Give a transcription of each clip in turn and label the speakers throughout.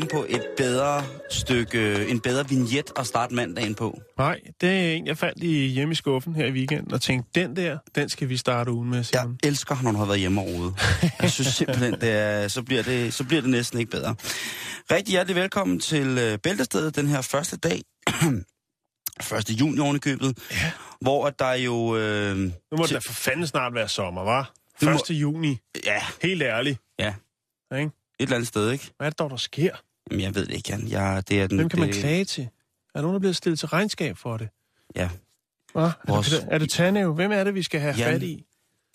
Speaker 1: Komme på et bedre stykke, en bedre vignet at starte mandagen på.
Speaker 2: Nej, det er en, jeg fandt i hjemme i skuffen her i weekenden, og tænkte, den der, den skal vi starte ugen med,
Speaker 1: Jeg
Speaker 2: Simon.
Speaker 1: elsker, når du har været hjemme og. Jeg synes simpelthen, det er, så, bliver det, så bliver det næsten ikke bedre. Rigtig hjertelig velkommen til øh, Bæltestedet den her første dag. 1. juni oven i købet.
Speaker 2: Ja.
Speaker 1: Hvor at der jo... Øh,
Speaker 2: Nu må det da for fanden snart være sommer, var?
Speaker 1: Det må-
Speaker 2: 1. juni.
Speaker 1: ja,
Speaker 2: Helt ærligt.
Speaker 1: ja,
Speaker 2: Ikke?
Speaker 1: et eller andet sted, ikke?
Speaker 2: Hvad er det dog, der sker?
Speaker 1: Jamen, jeg ved det ikke, Jan. Jeg, det er den,
Speaker 2: Hvem kan man
Speaker 1: det,
Speaker 2: klage til? Er nogen, der bliver stillet til regnskab for det?
Speaker 1: Ja.
Speaker 2: Hva? Er,
Speaker 1: Vores-
Speaker 2: det, er det Tanæv? Hvem er det, vi skal have
Speaker 1: Jan,
Speaker 2: fat i?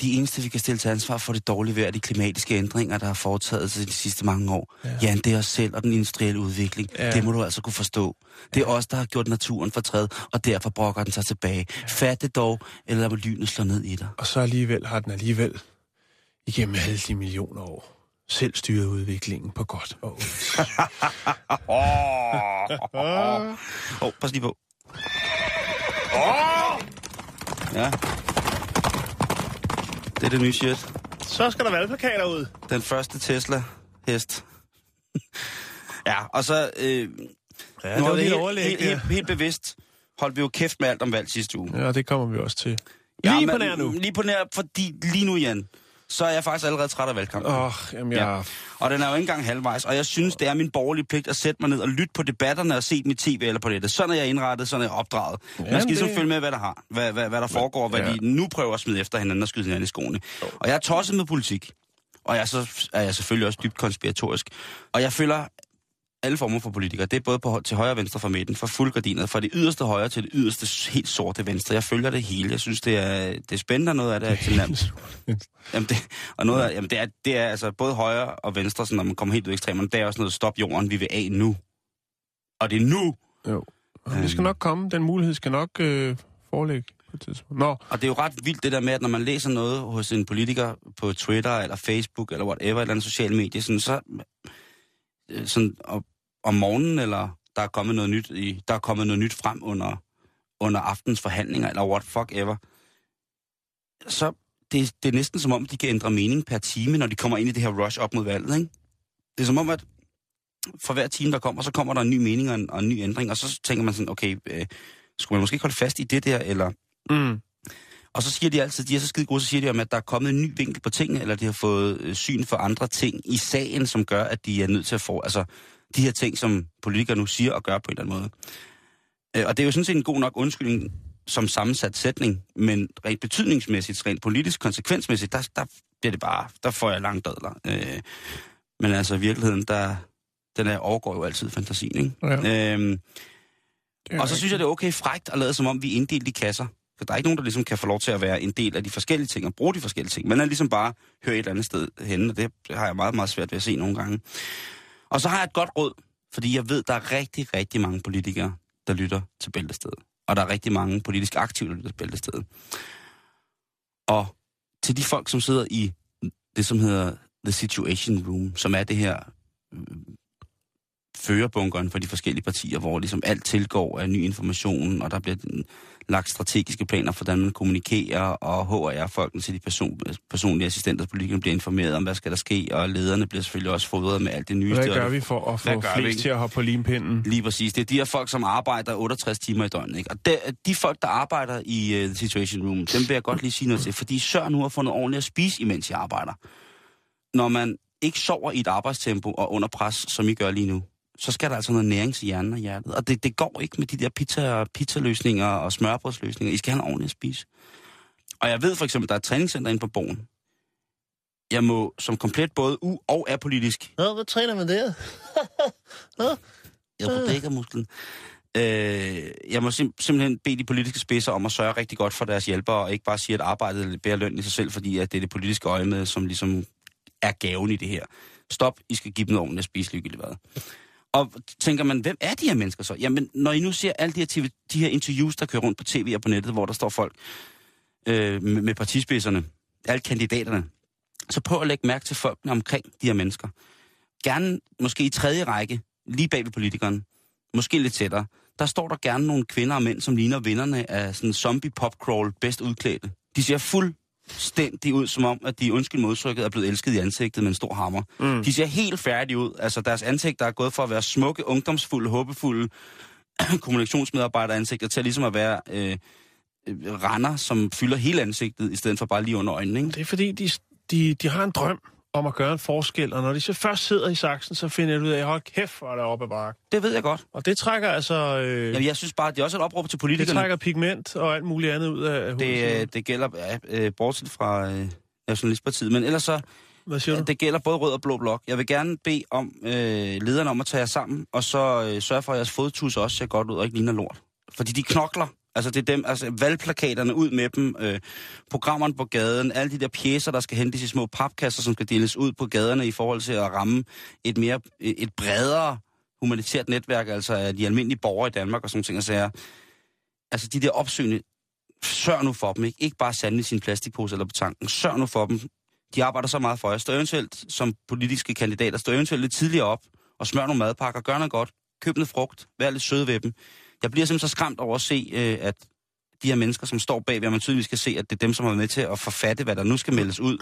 Speaker 1: De eneste, vi kan stille til ansvar for det dårlige vejr, de klimatiske ændringer, der har foretaget sig de sidste mange år. Ja. Jan, det er os selv og den industrielle udvikling. Ja.
Speaker 2: Ja.
Speaker 1: Det må du altså kunne forstå. Det er os, der har gjort naturen fortræd, og derfor brokker den sig tilbage. Ja. Fat det dog, eller må lynet slå ned i dig.
Speaker 2: Og så alligevel har den alligevel igennem alle de millioner år selv styret udviklingen på godt og ondt.
Speaker 1: Åh, oh, oh, pas lige på. Oh! Ja. Det er det nye shit.
Speaker 2: Så skal der valgplakater ud.
Speaker 1: Den første Tesla-hest. ja, og så... Øh,
Speaker 2: Ja,
Speaker 1: nu
Speaker 2: det var lidt
Speaker 1: helt,
Speaker 2: overlæg.
Speaker 1: helt, helt, helt bevidst holdt vi jo kæft med alt om valg sidste uge.
Speaker 2: Ja, det kommer vi også til. Lige på nær nu.
Speaker 1: Lige på nær, fordi lige nu, Jan, så er jeg faktisk allerede træt af valgkampen.
Speaker 2: Oh, jamen jeg...
Speaker 1: Ja. Og den er jo ikke engang halvvejs, og jeg synes, det er min borgerlige pligt at sætte mig ned og lytte på debatterne og se i tv eller på det. Sådan er jeg indrettet, sådan er jeg opdraget. Man skal ligesom
Speaker 2: det-
Speaker 1: følge med, hvad der har, hvad, hvad, hvad der foregår, hvad
Speaker 2: ja.
Speaker 1: de nu prøver at smide efter hinanden og skyde hinanden i skoene. Og jeg er tosset med politik. Og jeg er, så, er jeg selvfølgelig også dybt konspiratorisk. Og jeg følger alle former for politikere. Det er både på, til højre og venstre for midten, fra fuldgardinet, fra det yderste højre til det yderste helt sorte venstre. Jeg følger det hele. Jeg synes, det er, det er spændende, og noget af det er tilnærmest. Jamen det, og noget af, jamen det, er, det er altså både højre og venstre, sådan, når man kommer helt ud i ekstremerne, det er også noget stop jorden, vi vil af nu. Og det er nu.
Speaker 2: Jo. Øhm. Det skal nok komme. Den mulighed skal nok øh, foreligge på et tidspunkt. Nå,
Speaker 1: Og det er jo ret vildt det der med, at når man læser noget hos en politiker på Twitter eller Facebook eller whatever, eller en social medie, sådan, så øh, sådan, og, om morgenen, eller der er kommet noget nyt, i, der er kommet noget nyt frem under, under aftens forhandlinger, eller what fuck ever, så det, det er næsten som om, de kan ændre mening per time, når de kommer ind i det her rush op mod valget, ikke? Det er som om, at for hver time, der kommer, så kommer der en ny mening og en, og en ny ændring, og så tænker man sådan, okay, øh, skulle man måske ikke holde fast i det der, eller
Speaker 2: mm.
Speaker 1: og så siger de altid, de er så skide gode, så siger de om, at der er kommet en ny vinkel på tingene, eller de har fået øh, syn for andre ting i sagen, som gør, at de er nødt til at få, altså de her ting, som politikere nu siger og gør på en eller anden måde. Øh, og det er jo sådan set en god nok undskyldning som sammensat sætning, men rent betydningsmæssigt, rent politisk konsekvensmæssigt, der, der bliver det bare, der får jeg langt dadler. Øh, men altså i virkeligheden, der, den er, overgår jo altid fantasien, ikke?
Speaker 2: Ja.
Speaker 1: Øhm, og så synes jeg, det er okay frægt at lade som om, vi er inddelt i kasser. For der er ikke nogen, der ligesom kan få lov til at være en del af de forskellige ting og bruge de forskellige ting. Man er ligesom bare høre et eller andet sted henne, og det har jeg meget, meget svært ved at se nogle gange. Og så har jeg et godt råd, fordi jeg ved, der er rigtig, rigtig mange politikere, der lytter til Bæltestedet. Og der er rigtig mange politisk aktive, der lytter til Bæltestedet. Og til de folk, som sidder i det, som hedder The Situation Room, som er det her førebunkeren førerbunkeren for de forskellige partier, hvor ligesom alt tilgår af ny information, og der bliver lagt strategiske planer for, hvordan man kommunikerer, og HR-folkene til de person, personlige assistenter, politikerne bliver informeret om, hvad skal der ske, og lederne bliver selvfølgelig også fodret med alt det nye.
Speaker 2: Hvad gør vi for at få flest til at hoppe på limpinden?
Speaker 1: Lige præcis. Det er de her folk, som arbejder 68 timer i døgnet. Ikke? Og de, de folk, der arbejder i uh, Situation Room, dem vil jeg godt lige sige noget til, fordi sørg nu at få noget ordentligt at spise, imens I arbejder. Når man ikke sover i et arbejdstempo og under pres, som I gør lige nu, så skal der altså noget næring til hjernen og hjertet. Og det, det går ikke med de der pizza, pizzaløsninger og smørbrødsløsninger. I skal have noget ordentligt at spise. Og jeg ved for eksempel, der er et træningscenter inde på Borgen. Jeg må som komplet både u- og apolitisk
Speaker 2: Nå, hvad træner man der?
Speaker 1: Jeg er musklen. Øh, jeg må sim- simpelthen bede de politiske spidser om at sørge rigtig godt for deres hjælpere, og ikke bare sige, at arbejdet bærer løn i sig selv, fordi at det er det politiske øje med, som ligesom er gaven i det her. Stop, I skal give dem ordentligt at spise ligegyldigt hvad. Og tænker man, hvem er de her mennesker så? Jamen, når I nu ser alle de her, TV, de her interviews, der kører rundt på tv og på nettet, hvor der står folk øh, med, med partispidserne, alle kandidaterne, så prøv at lægge mærke til folkene omkring de her mennesker. Gerne måske i tredje række, lige bag ved politikeren, måske lidt tættere, der står der gerne nogle kvinder og mænd, som ligner vinderne af sådan en zombie pop crawl bedst udklædte. De ser fuld fuldstændig ud, som om, at de undskyld modtrykket er blevet elsket i ansigtet med en stor hammer. Mm. De ser helt færdige ud. Altså deres ansigt, der er gået for at være smukke, ungdomsfulde, håbefulde kommunikationsmedarbejderansigter til at ligesom at være øh, øh, render, som fylder hele ansigtet, i stedet for bare lige under øjnene. Ikke?
Speaker 2: Det er fordi, de, de, de har en drøm om at gøre en forskel, og når de så først sidder i saksen, så finder de ud af, hold kæft, hvor er der oppe bakke.
Speaker 1: Det ved jeg godt.
Speaker 2: Og det trækker altså... Øh,
Speaker 1: Jamen, jeg synes bare, det er også et opråb til
Speaker 2: det
Speaker 1: politikerne.
Speaker 2: trækker pigment og alt muligt andet ud af
Speaker 1: Det, øh, det gælder, ja, øh, bortset fra øh, Nationalistpartiet, men ellers så,
Speaker 2: Hvad siger du?
Speaker 1: det gælder både rød og blå blok. Jeg vil gerne bede om øh, lederne om at tage jer sammen, og så øh, sørge for, at jeres fodtus også ser godt ud og ikke ligner lort. Fordi de knokler. Altså, det er dem, altså valgplakaterne ud med dem, øh, programmerne på gaden, alle de der pjæser, der skal hentes i små papkasser, som skal deles ud på gaderne i forhold til at ramme et mere, et bredere humanitært netværk, altså af de almindelige borgere i Danmark og sådan ting altså, og sager. altså de der opsøgende, sørg nu for dem, ikke? Ikke bare sande i sin plastikpose eller på tanken. Sørg nu for dem. De arbejder så meget for jer. Stå eventuelt som politiske kandidater, stå eventuelt lidt tidligere op og smør nogle madpakker, gør noget godt, køb noget frugt, vær lidt søde ved dem. Jeg bliver simpelthen så skræmt over at se, øh, at de her mennesker, som står bag, man tydeligvis kan se, at det er dem, som er med til at forfatte, hvad der nu skal meldes ud.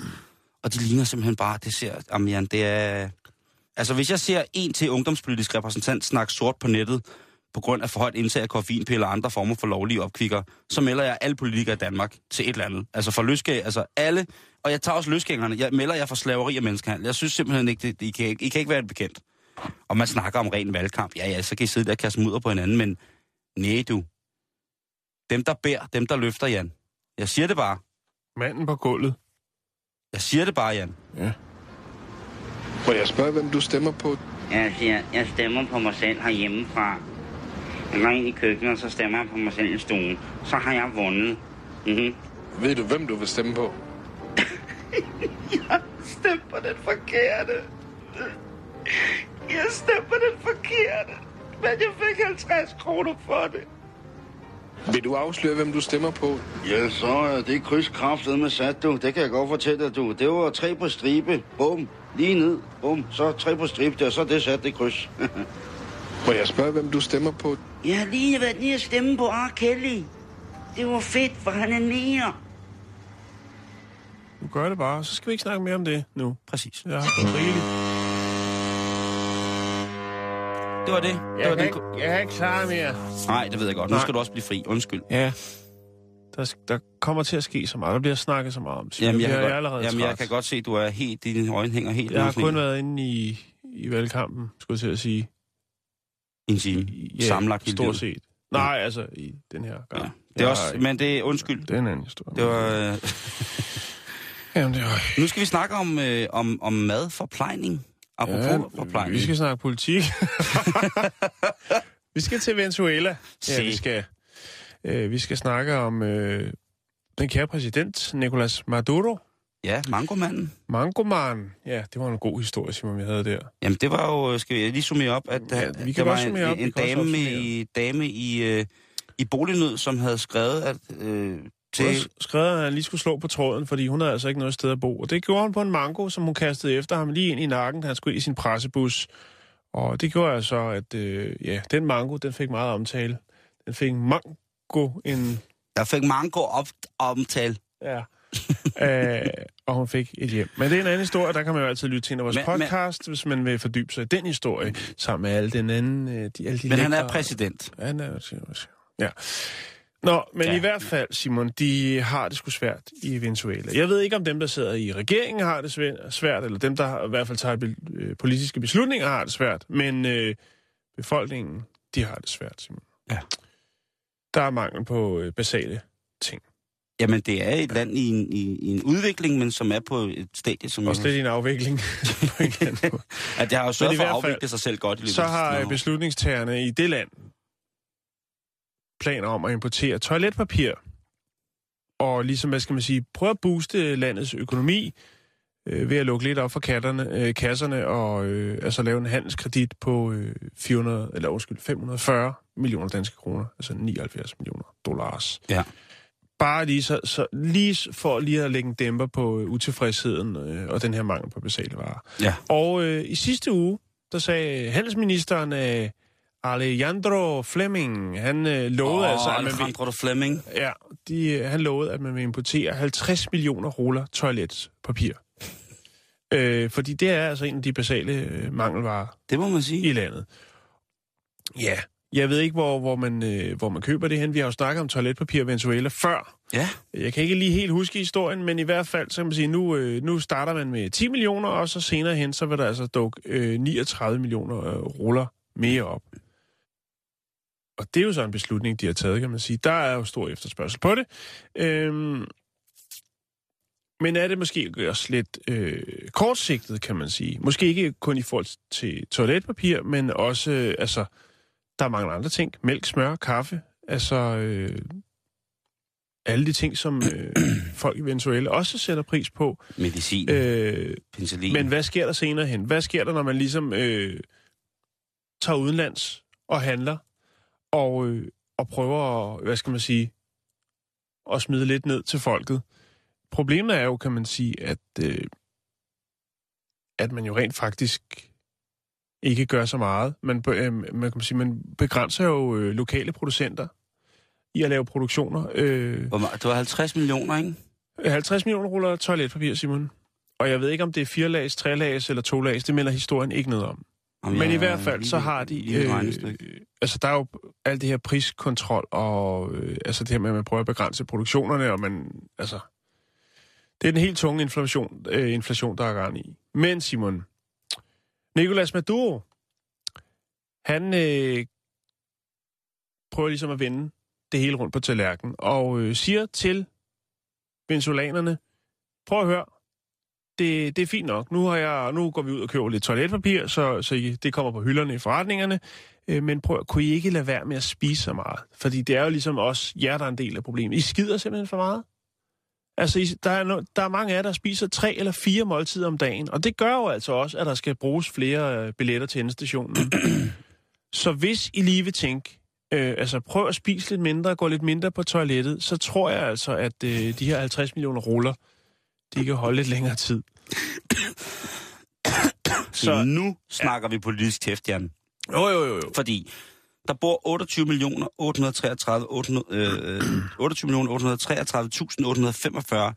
Speaker 1: Og de ligner simpelthen bare, det ser, jamen, det er... Altså, hvis jeg ser en til ungdomspolitisk repræsentant snakke sort på nettet, på grund af for højt indtag af koffeinpiller og andre former for lovlige opkvikker, så melder jeg alle politikere i Danmark til et eller andet. Altså for løsgæ, altså alle, og jeg tager også løsgængerne, jeg melder jer for slaveri og menneskehandel. Jeg synes simpelthen ikke, det, I, kan, ikke- I kan ikke være et bekendt. Og man snakker om ren valgkamp. Ja, ja, så kan I sidde der og kaste mudder på hinanden, men nej du. Dem, der bærer, dem, der løfter, Jan. Jeg siger det bare.
Speaker 2: Manden på gulvet.
Speaker 1: Jeg siger det bare, Jan.
Speaker 3: Må jeg spørge, hvem du stemmer på?
Speaker 4: Jeg siger, jeg stemmer på mig selv herhjemmefra. Jeg går ind i køkkenet, og så stemmer jeg på mig selv i stuen. Så har jeg vundet. Mm-hmm.
Speaker 3: Ved du, hvem du vil stemme på?
Speaker 4: Stem på den forkerte. Jeg stemmer på den forkerte. Men jeg fik 50 kroner for det.
Speaker 3: Vil du afsløre, hvem du stemmer på?
Speaker 4: Ja, så er det krydskraftet med sat, du. Det kan jeg godt fortælle dig, du. Det var tre på stribe. Bum. Lige ned. Bum. Så tre på stribe der. Så er det sat, det kryds.
Speaker 3: Må jeg spørge, hvem du stemmer på?
Speaker 4: jeg har lige været lige at stemme på R. Kelly. Det var fedt, for han er nære.
Speaker 2: Du gør det bare, så skal vi ikke snakke mere om det nu.
Speaker 1: Præcis.
Speaker 2: Jeg har rigeligt.
Speaker 1: Det var det. det var
Speaker 2: Jeg kan,
Speaker 1: den...
Speaker 2: ikke, jeg kan ikke klare mere.
Speaker 1: Nej, det ved jeg godt. Nu
Speaker 2: Nej.
Speaker 1: skal du også blive fri. Undskyld.
Speaker 2: Ja. Der, der kommer til at ske så meget. Der bliver snakket så meget om. Simon.
Speaker 1: Jamen, jeg,
Speaker 2: jeg,
Speaker 1: kan godt,
Speaker 2: allerede
Speaker 1: jamen, jeg kan godt se, at du er helt, dine øjne hænger helt
Speaker 2: Jeg har kun været inde i, i valgkampen, skulle jeg til at sige.
Speaker 1: en time.
Speaker 2: Ja,
Speaker 1: i
Speaker 2: stort set. Nej, altså i den her gang.
Speaker 1: Ja. Det er
Speaker 2: Jeg
Speaker 1: også,
Speaker 2: har-
Speaker 1: men det er undskyld.
Speaker 2: Det er en anden historie.
Speaker 1: Det var, øh,
Speaker 2: Jamen, det var...
Speaker 1: nu skal vi snakke om, øh, om, om madforplejning. Apropos ja, forplejning.
Speaker 2: vi skal snakke politik. vi skal til Venezuela. Ja, vi skal, øh, vi skal snakke om øh, den kære præsident, Nicolas Maduro.
Speaker 1: Ja, mangomanden.
Speaker 2: Mangoman. Ja, det var en god historie, Simon, vi havde der.
Speaker 1: Jamen, det var jo, skal vi lige summere op, at
Speaker 2: Ja, vi kan
Speaker 1: der var en,
Speaker 2: op,
Speaker 1: en
Speaker 2: også
Speaker 1: dame, i, dame i, øh, i bolignød, som havde skrevet, at øh, til...
Speaker 2: skrevet, at han lige skulle slå på tråden, fordi hun havde altså ikke noget sted at bo. Og det gjorde hun på en mango, som hun kastede efter ham lige ind i nakken, han skulle i sin pressebus. Og det gjorde altså, at øh, ja, den mango, den fik meget omtale. Den fik mango en...
Speaker 1: Jeg fik mango op, omtale.
Speaker 2: Ja. øh, og hun fik et hjem. Men det er en anden historie, der kan man jo altid lytte til en af vores
Speaker 1: Men- men-
Speaker 2: podcast, hvis man vil fordybe sig i den historie, sammen med alle den anden... Øh, de, alle de
Speaker 1: Men han er
Speaker 2: lækre-
Speaker 1: præsident.
Speaker 2: Ja, han er Ja. Nå, men ja. I hvert fald, Simon, de har det sgu svært i Venezuela. Jeg ved ikke, om dem, der sidder i regeringen, har det svær- svært, eller dem, der i hvert fald tager be- øh, politiske beslutninger, har det svært. Men øh, befolkningen, de har det svært, Simon.
Speaker 1: Ja.
Speaker 2: Der er mangel på øh, basale ting.
Speaker 1: Jamen, det er et land i en, i, i en udvikling, men som er på et stadie, som...
Speaker 2: Også lidt i en afvikling. på en.
Speaker 1: At det har jo sørget for at afvikle sig selv godt i løbet
Speaker 2: så har beslutningstagerne i det land planer om at importere toiletpapir. Og ligesom, hvad skal man sige, prøve at booste landets økonomi øh, ved at lukke lidt op for katterne, øh, kasserne og øh, altså lave en handelskredit på øh, 400, eller undskyld, 540 millioner danske kroner, altså 79 millioner dollars.
Speaker 1: Ja.
Speaker 2: Bare lige, så, så, lige for lige at lægge en dæmper på øh, utilfredsheden øh, og den her mangel på basale varer.
Speaker 1: Ja.
Speaker 2: Og øh, i sidste uge, der sagde handelsministeren øh, Alejandro Fleming, han øh, lovede
Speaker 1: Åh,
Speaker 2: altså, at man vil,
Speaker 1: Alejandro Fleming.
Speaker 2: ja, de, øh, han lovede, at man vil importere 50 millioner ruller toiletpapir. Øh, fordi det er altså en af de basale øh, mangelvarer
Speaker 1: Det må man sige.
Speaker 2: i landet. Ja, jeg ved ikke, hvor, hvor, man, øh, hvor man køber det hen. Vi har jo snakket om toiletpapir i Venezuela før.
Speaker 1: Ja.
Speaker 2: Jeg kan ikke lige helt huske historien, men i hvert fald, så kan man sige, nu, øh, nu starter man med 10 millioner, og så senere hen, så vil der altså dukke øh, 39 millioner øh, ruller mere op. Og det er jo så en beslutning, de har taget, kan man sige. Der er jo stor efterspørgsel på det. Øhm, men er det måske også lidt øh, kortsigtet, kan man sige. Måske ikke kun i forhold til toiletpapir, men også, øh, altså, der er mange andre ting. Mælk, smør, kaffe. Altså, øh, alle de ting, som øh, folk i Venezuela også sætter pris på.
Speaker 1: Medicin,
Speaker 2: Øh,
Speaker 1: penicillin.
Speaker 2: men hvad sker der senere hen? Hvad sker der, når man ligesom øh, tager udenlands og handler, og, øh, og prøver at, hvad skal man sige, at smide lidt ned til folket? Problemet er jo, kan man sige, at, øh, at man jo rent faktisk ikke gør så meget. Man, øh, man, kan sige, man begrænser jo øh, lokale producenter i at lave produktioner. Øh?
Speaker 1: Det var 50 millioner, ikke?
Speaker 2: 50 millioner ruller toiletpapir, Simon. Og jeg ved ikke, om det er fire lags, tre lags eller to lags. Det melder historien ikke noget om.
Speaker 1: Jamen,
Speaker 2: Men i hvert fald, så har de...
Speaker 1: lige.
Speaker 2: Øh, altså, der er jo alt det her priskontrol, og øh, altså det her med, at man prøver at begrænse produktionerne, og man... Altså, det er den helt tunge inflation, øh, inflation der er gang i. Men, Simon, Nicolas Maduro, han øh, prøver ligesom at vende det hele rundt på tallerkenen, og øh, siger til venezolanerne, prøv at høre, det, det er fint nok. Nu, har jeg, nu går vi ud og køber lidt toiletpapir, så, så I, det kommer på hylderne i forretningerne. Øh, men prøv, kunne I ikke lade være med at spise så meget? Fordi det er jo ligesom også jer, der er en del af problemet. I skider simpelthen for meget. Altså, I, der, er no, der er mange af jer, der spiser tre eller fire måltider om dagen. Og det gør jo altså også, at der skal bruges flere øh, billetter til endestationen. så hvis I lige vil tænke, øh, altså prøv at spise lidt mindre, gå lidt mindre på toilettet, så tror jeg altså, at øh, de her 50 millioner ruller, de kan holde lidt længere tid.
Speaker 1: Så nu snakker vi politisk tæft, Jan.
Speaker 2: Jo, jo, jo, jo.
Speaker 1: Fordi der bor 28 millioner 833, 800, øh, 28 millioner 833.845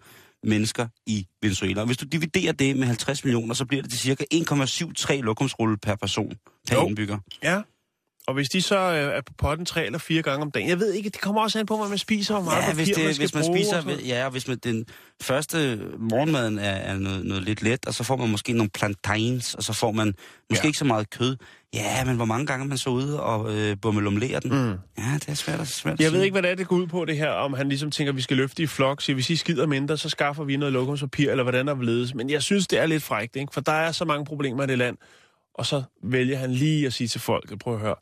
Speaker 1: mennesker i Venezuela. Og hvis du dividerer det med 50 millioner, så bliver det til cirka 1,73 lokumsrulle per person, per
Speaker 2: Jo.
Speaker 1: indbygger.
Speaker 2: Ja. Og hvis de så øh, er på potten tre eller fire gange om dagen, jeg ved ikke, det kommer også an på, hvad man spiser, hvor meget
Speaker 1: Ja,
Speaker 2: papir
Speaker 1: hvis, det,
Speaker 2: man skal
Speaker 1: hvis man
Speaker 2: bruge.
Speaker 1: spiser,
Speaker 2: og
Speaker 1: ja, hvis man, den første morgenmaden er, er noget, noget lidt let, og så får man måske nogle plantains, og så får man måske
Speaker 2: Ja.
Speaker 1: ikke så meget kød. Ja, men hvor mange gange man så ude og øh, bummelumlerer den?
Speaker 2: Mm.
Speaker 1: Ja, det er svært at, svært at
Speaker 2: Jeg ved ikke, hvad det er, det går ud på det her, om han ligesom tænker, at vi skal løfte i flok, så hvis I skider mindre, så skaffer vi noget lokumspapir, eller hvordan der vil ledes. Men jeg synes, det er lidt frækt, ikke? for der er så mange problemer i det land. Og så vælger han lige at sige til folk, prøv at høre,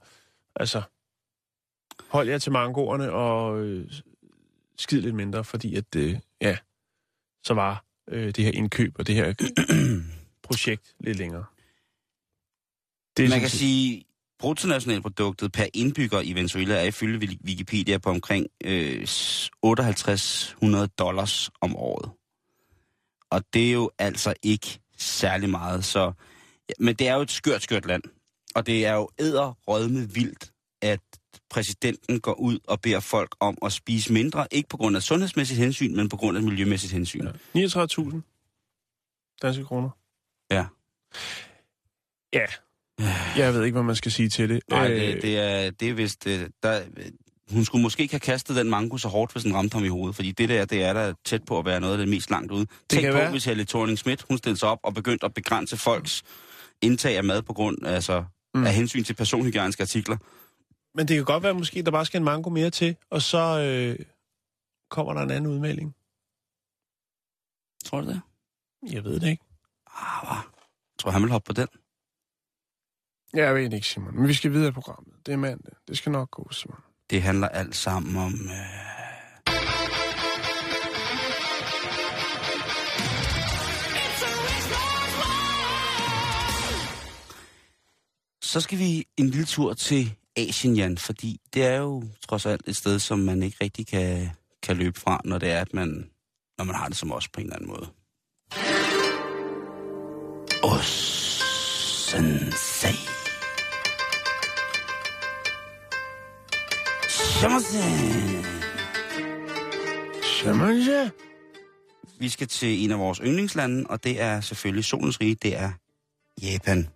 Speaker 2: altså, hold jer til mangoerne og øh, skid lidt mindre, fordi at, øh, ja, så var øh, det her indkøb og det her projekt lidt længere. Det
Speaker 1: Man kan
Speaker 2: set-
Speaker 1: sige, bruttonationalproduktet per indbygger i Venezuela er ifølge Wiki- Wikipedia på omkring øh, 5800 dollars om året. Og det er jo altså ikke særlig meget, så... Men det er jo et skørt, skørt land. Og det er jo æderrødme vildt, at præsidenten går ud og beder folk om at spise mindre, ikke på grund af sundhedsmæssigt hensyn, men på grund af miljømæssigt hensyn. Ja.
Speaker 2: 39.000 danske kroner.
Speaker 1: Ja.
Speaker 2: Ja. Jeg ved ikke, hvad man skal sige til det.
Speaker 1: Nej,
Speaker 2: Øh,
Speaker 1: det, det, er, det er vist... øh, Der, hun skulle måske ikke have kastet den mango så hårdt, hvis den ramte ham i hovedet, fordi det der, det er der tæt på at være noget af det mest langt ude. Tænk
Speaker 2: kan
Speaker 1: på,
Speaker 2: være.
Speaker 1: hvis Helle thorning Schmidt, hun stillede sig op og begyndte at begrænse folks indtag af mad på grund altså,
Speaker 2: Mm.
Speaker 1: af hensyn til personhygiejniske artikler.
Speaker 2: Men det kan godt være, måske der bare skal en mango mere til, og så øh, kommer der en anden udmelding.
Speaker 1: Tror du det?
Speaker 2: Jeg ved det ikke.
Speaker 1: Ah? Jeg tror, han vil hoppe på den.
Speaker 2: Jeg ved det ikke, Simon. Men vi skal videre i programmet. Det er mandag. Det skal nok gå, Simon.
Speaker 1: Det handler alt sammen om... Øh... Så skal vi en lille tur til Asien, Jan, fordi det er jo trods alt et sted, som man ikke rigtig kan, kan løbe fra, når det er, at man, når man har det som os på en eller anden måde. Osensei. Shamasen.
Speaker 2: Simon,
Speaker 1: Vi skal til en af vores yndlingslande, og det er selvfølgelig solens rige, det er Japan.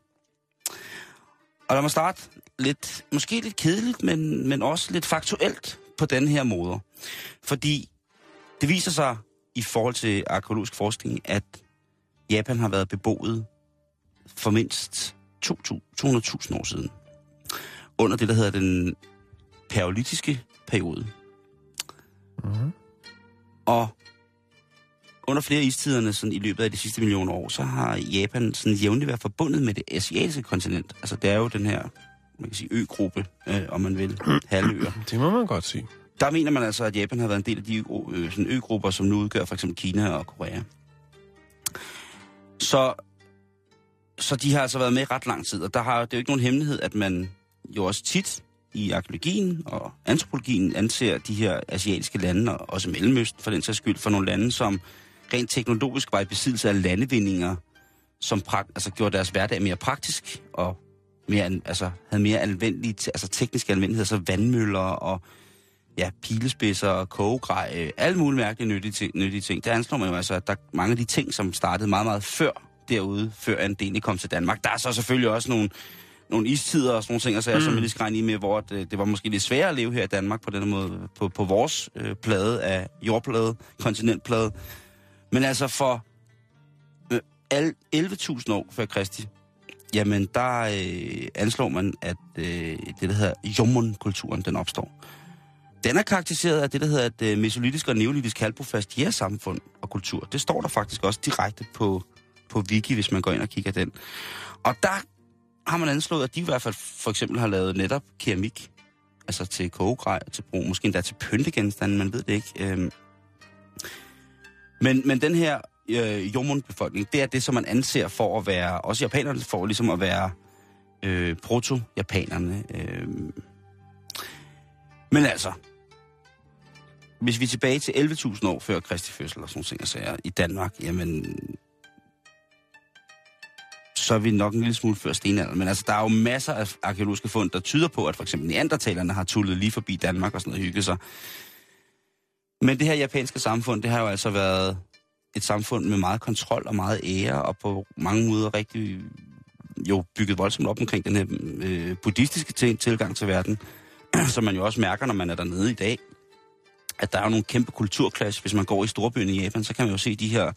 Speaker 1: Og lad mig starte lidt, måske lidt kedeligt, men, men også lidt faktuelt på den her måde. Fordi det viser sig i forhold til arkeologisk forskning, at Japan har været beboet for mindst 200.000 år siden. Under det, der hedder den paleolitiske periode.
Speaker 2: Mhm.
Speaker 1: Og under flere istiderne sådan, i løbet af de sidste millioner år, så har Japan sådan jævnligt været forbundet med det asiatiske kontinent. Altså det er jo den her, man kan sige, øgruppe, øh, om man vil, halvøer.
Speaker 2: Det må man godt sige.
Speaker 1: Der mener man altså, at Japan har været en del af de øh, sådan øgrupper, som nu udgør for eksempel Kina og Korea. Så, så de har altså været med i ret lang tid, og der har, det er jo ikke nogen hemmelighed, at man jo også tit i arkeologien og antropologien anser de her asiatiske lande, og også Mellemøsten for den sags skyld, for nogle lande, som rent teknologisk var i besiddelse af landevindinger, som prakt, altså gjorde deres hverdag mere praktisk og mere, altså, havde mere anvendelige, altså tekniske anvendeligheder, så vandmøller og ja, pilespidser og kogegrej, øh, alle mulige mærkelige nyttige ting, nyttige ting. Der anslår man jo altså, at der er mange af de ting, som startede meget, meget før derude, før en del kom til Danmark. Der er så selvfølgelig også nogle, nogle istider og sådan nogle ting, og så mm. som jeg lige skal i med, hvor det, det var måske lidt sværere at leve her i Danmark på den måde, på, på vores øh, plade af jordplade, kontinentplade. Men altså for øh, 11.000 år før Kristi, jamen der øh, anslår man, at øh, det, der hedder Jomon-kulturen, den opstår. Den er karakteriseret af det, der hedder et øh, mesolitisk og neolitisk halvbrofast jægersamfund og kultur. Det står der faktisk også direkte på, på Wiki, hvis man går ind og kigger den. Og der har man anslået, at de i hvert fald for eksempel har lavet netop keramik. Altså til kogegrej, til brug, måske endda til pyntegenstande, man ved det ikke. Øhm. Men, men den her øh, Jomon-befolkning, det er det, som man anser for at være, også japanerne for ligesom at være øh, proto-japanerne. Øh. Men altså, hvis vi er tilbage til 11.000 år før Kristi fødsel og sådan ting, og sager, i Danmark, jamen, så er vi nok en lille smule før stenalderen. Men altså, der er jo masser af arkeologiske fund, der tyder på, at for eksempel neandertalerne har tullet lige forbi Danmark og sådan noget hygget sig. Men det her japanske samfund, det har jo altså været et samfund med meget kontrol og meget ære, og på mange måder rigtig jo bygget voldsomt op omkring den her øh, buddhistiske til- tilgang til verden, som man jo også mærker, når man er dernede i dag. At der er jo nogle kæmpe kulturklasse. Hvis man går i storbyen i Japan, så kan man jo se de her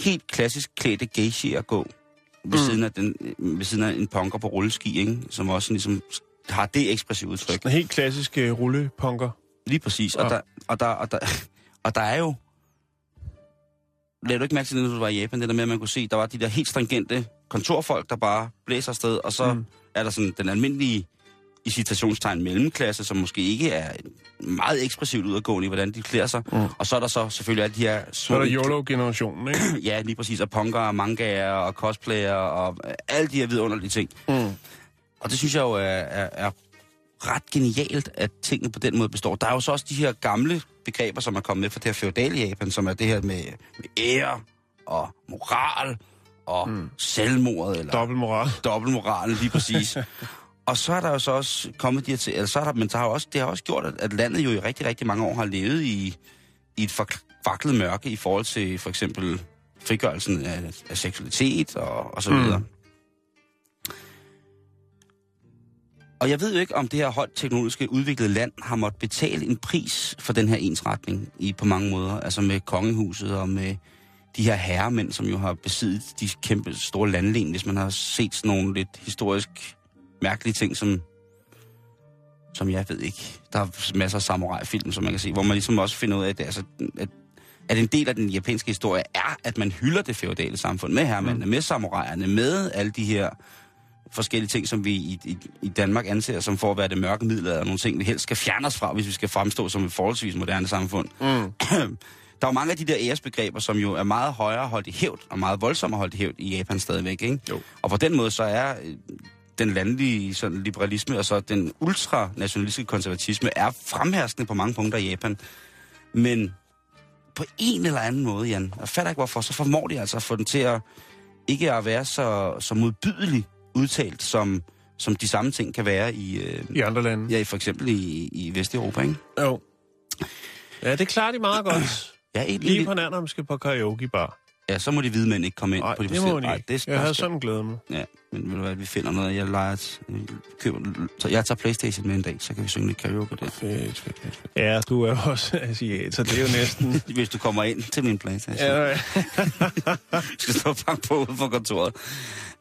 Speaker 1: helt klassisk klædte geishier gå ved, mm. siden af den, ved siden af en punker på rulleski, ikke? som også ligesom har det ekspressive udtryk.
Speaker 2: En helt klassisk uh, rullepunker.
Speaker 1: Lige præcis. Og,
Speaker 2: Ja.
Speaker 1: der, og, der, og, der, og der er jo... Lad du ikke mærke til det, når du var i Japan, det der med, at man kunne se, der var de der helt stringente kontorfolk, der bare blæser afsted, og så
Speaker 2: Mm.
Speaker 1: er der sådan den almindelige i citationstegn mellemklasse, som måske ikke er meget ekspressivt udadgående i, hvordan de klæder sig.
Speaker 2: Mm.
Speaker 1: Og så er der så selvfølgelig alle de her
Speaker 2: Så er der YOLO-generationen, ikke?
Speaker 1: Ja, lige præcis. Og punker, og mangaer, og cosplayer, og alle de her vidunderlige ting.
Speaker 2: Mm.
Speaker 1: Og det synes jeg jo er, er, er ret genialt, at tingene på den måde består. Der er jo så også de her gamle begreber, som er kommet med fra det her feudale Japan, som er det her med, med ære og moral og mm. selvmordet, eller
Speaker 2: Dobbeltmoral.
Speaker 1: dobbeltmoralen, lige præcis. og så er der jo så også kommet de her til, eller så er der, men der har også, det har også gjort, at, at landet jo i rigtig, rigtig mange år har levet i, i et forkvaklet mørke i forhold til for eksempel frigørelsen af, af seksualitet og, og så
Speaker 2: Mm.
Speaker 1: Og jeg ved jo ikke, om det her højt teknologiske udviklede land har måttet betale en pris for den her ensretning i på mange måder. Altså med kongehuset og med de her herremænd, som jo har besiddet de kæmpe store landlen, hvis man har set sådan nogle lidt historisk mærkelige ting, som, som jeg ved ikke. Der er masser af samurai-film, som man kan se, hvor man ligesom også finder ud af, at, det, altså, at, at en del af den japanske historie er, at man hylder det feudale samfund med herremændene, mm. med samuraierne, med alle de her forskellige ting, som vi i, i, i Danmark anser som for at være det mørke middelalder, og nogle ting, vi helst skal fjerne os fra, hvis vi skal fremstå som et forholdsvis moderne samfund.
Speaker 2: Mm.
Speaker 1: Der er jo mange af de der æresbegreber, som jo er meget højere holdt i hævd, og meget voldsommere holdt i hævd i Japan stadigvæk, ikke?
Speaker 2: Jo.
Speaker 1: Og på den måde så er øh, den landlige sådan, liberalisme og så den ultranationalistiske konservatisme er fremherskende på mange punkter i Japan. Men på en eller anden måde, Jan, jeg fatter ikke hvorfor, så formår de altså at få den til at ikke at være så, så modbydelig udtalt, som, som de samme ting kan være i, øh,
Speaker 2: I andre lande.
Speaker 1: ja, i for eksempel i, i Vesteuropa, ikke?
Speaker 2: Jo. Ja, det klarer de meget godt.
Speaker 1: Ja, et
Speaker 2: Lige på nær, når man skal på karaoke bar.
Speaker 1: ja, så må de hvide mænd ikke komme ind
Speaker 2: Nej,
Speaker 1: på de
Speaker 2: det må de ikke.
Speaker 1: det,
Speaker 2: Jeg havde sådan glædet mig.
Speaker 1: Ja, men ved du hvad, vi finder noget. Jeg leger øh, køber, så jeg tager Playstation med en dag, så kan vi synge lidt karaoke der.
Speaker 2: Fedt, fedt, fedt. fedt. Ja, du er også asiat, så det er jo næsten...
Speaker 1: Hvis du kommer ind til min Playstation.
Speaker 2: ja, ja.
Speaker 1: skal stå og banke på ude for kontoret.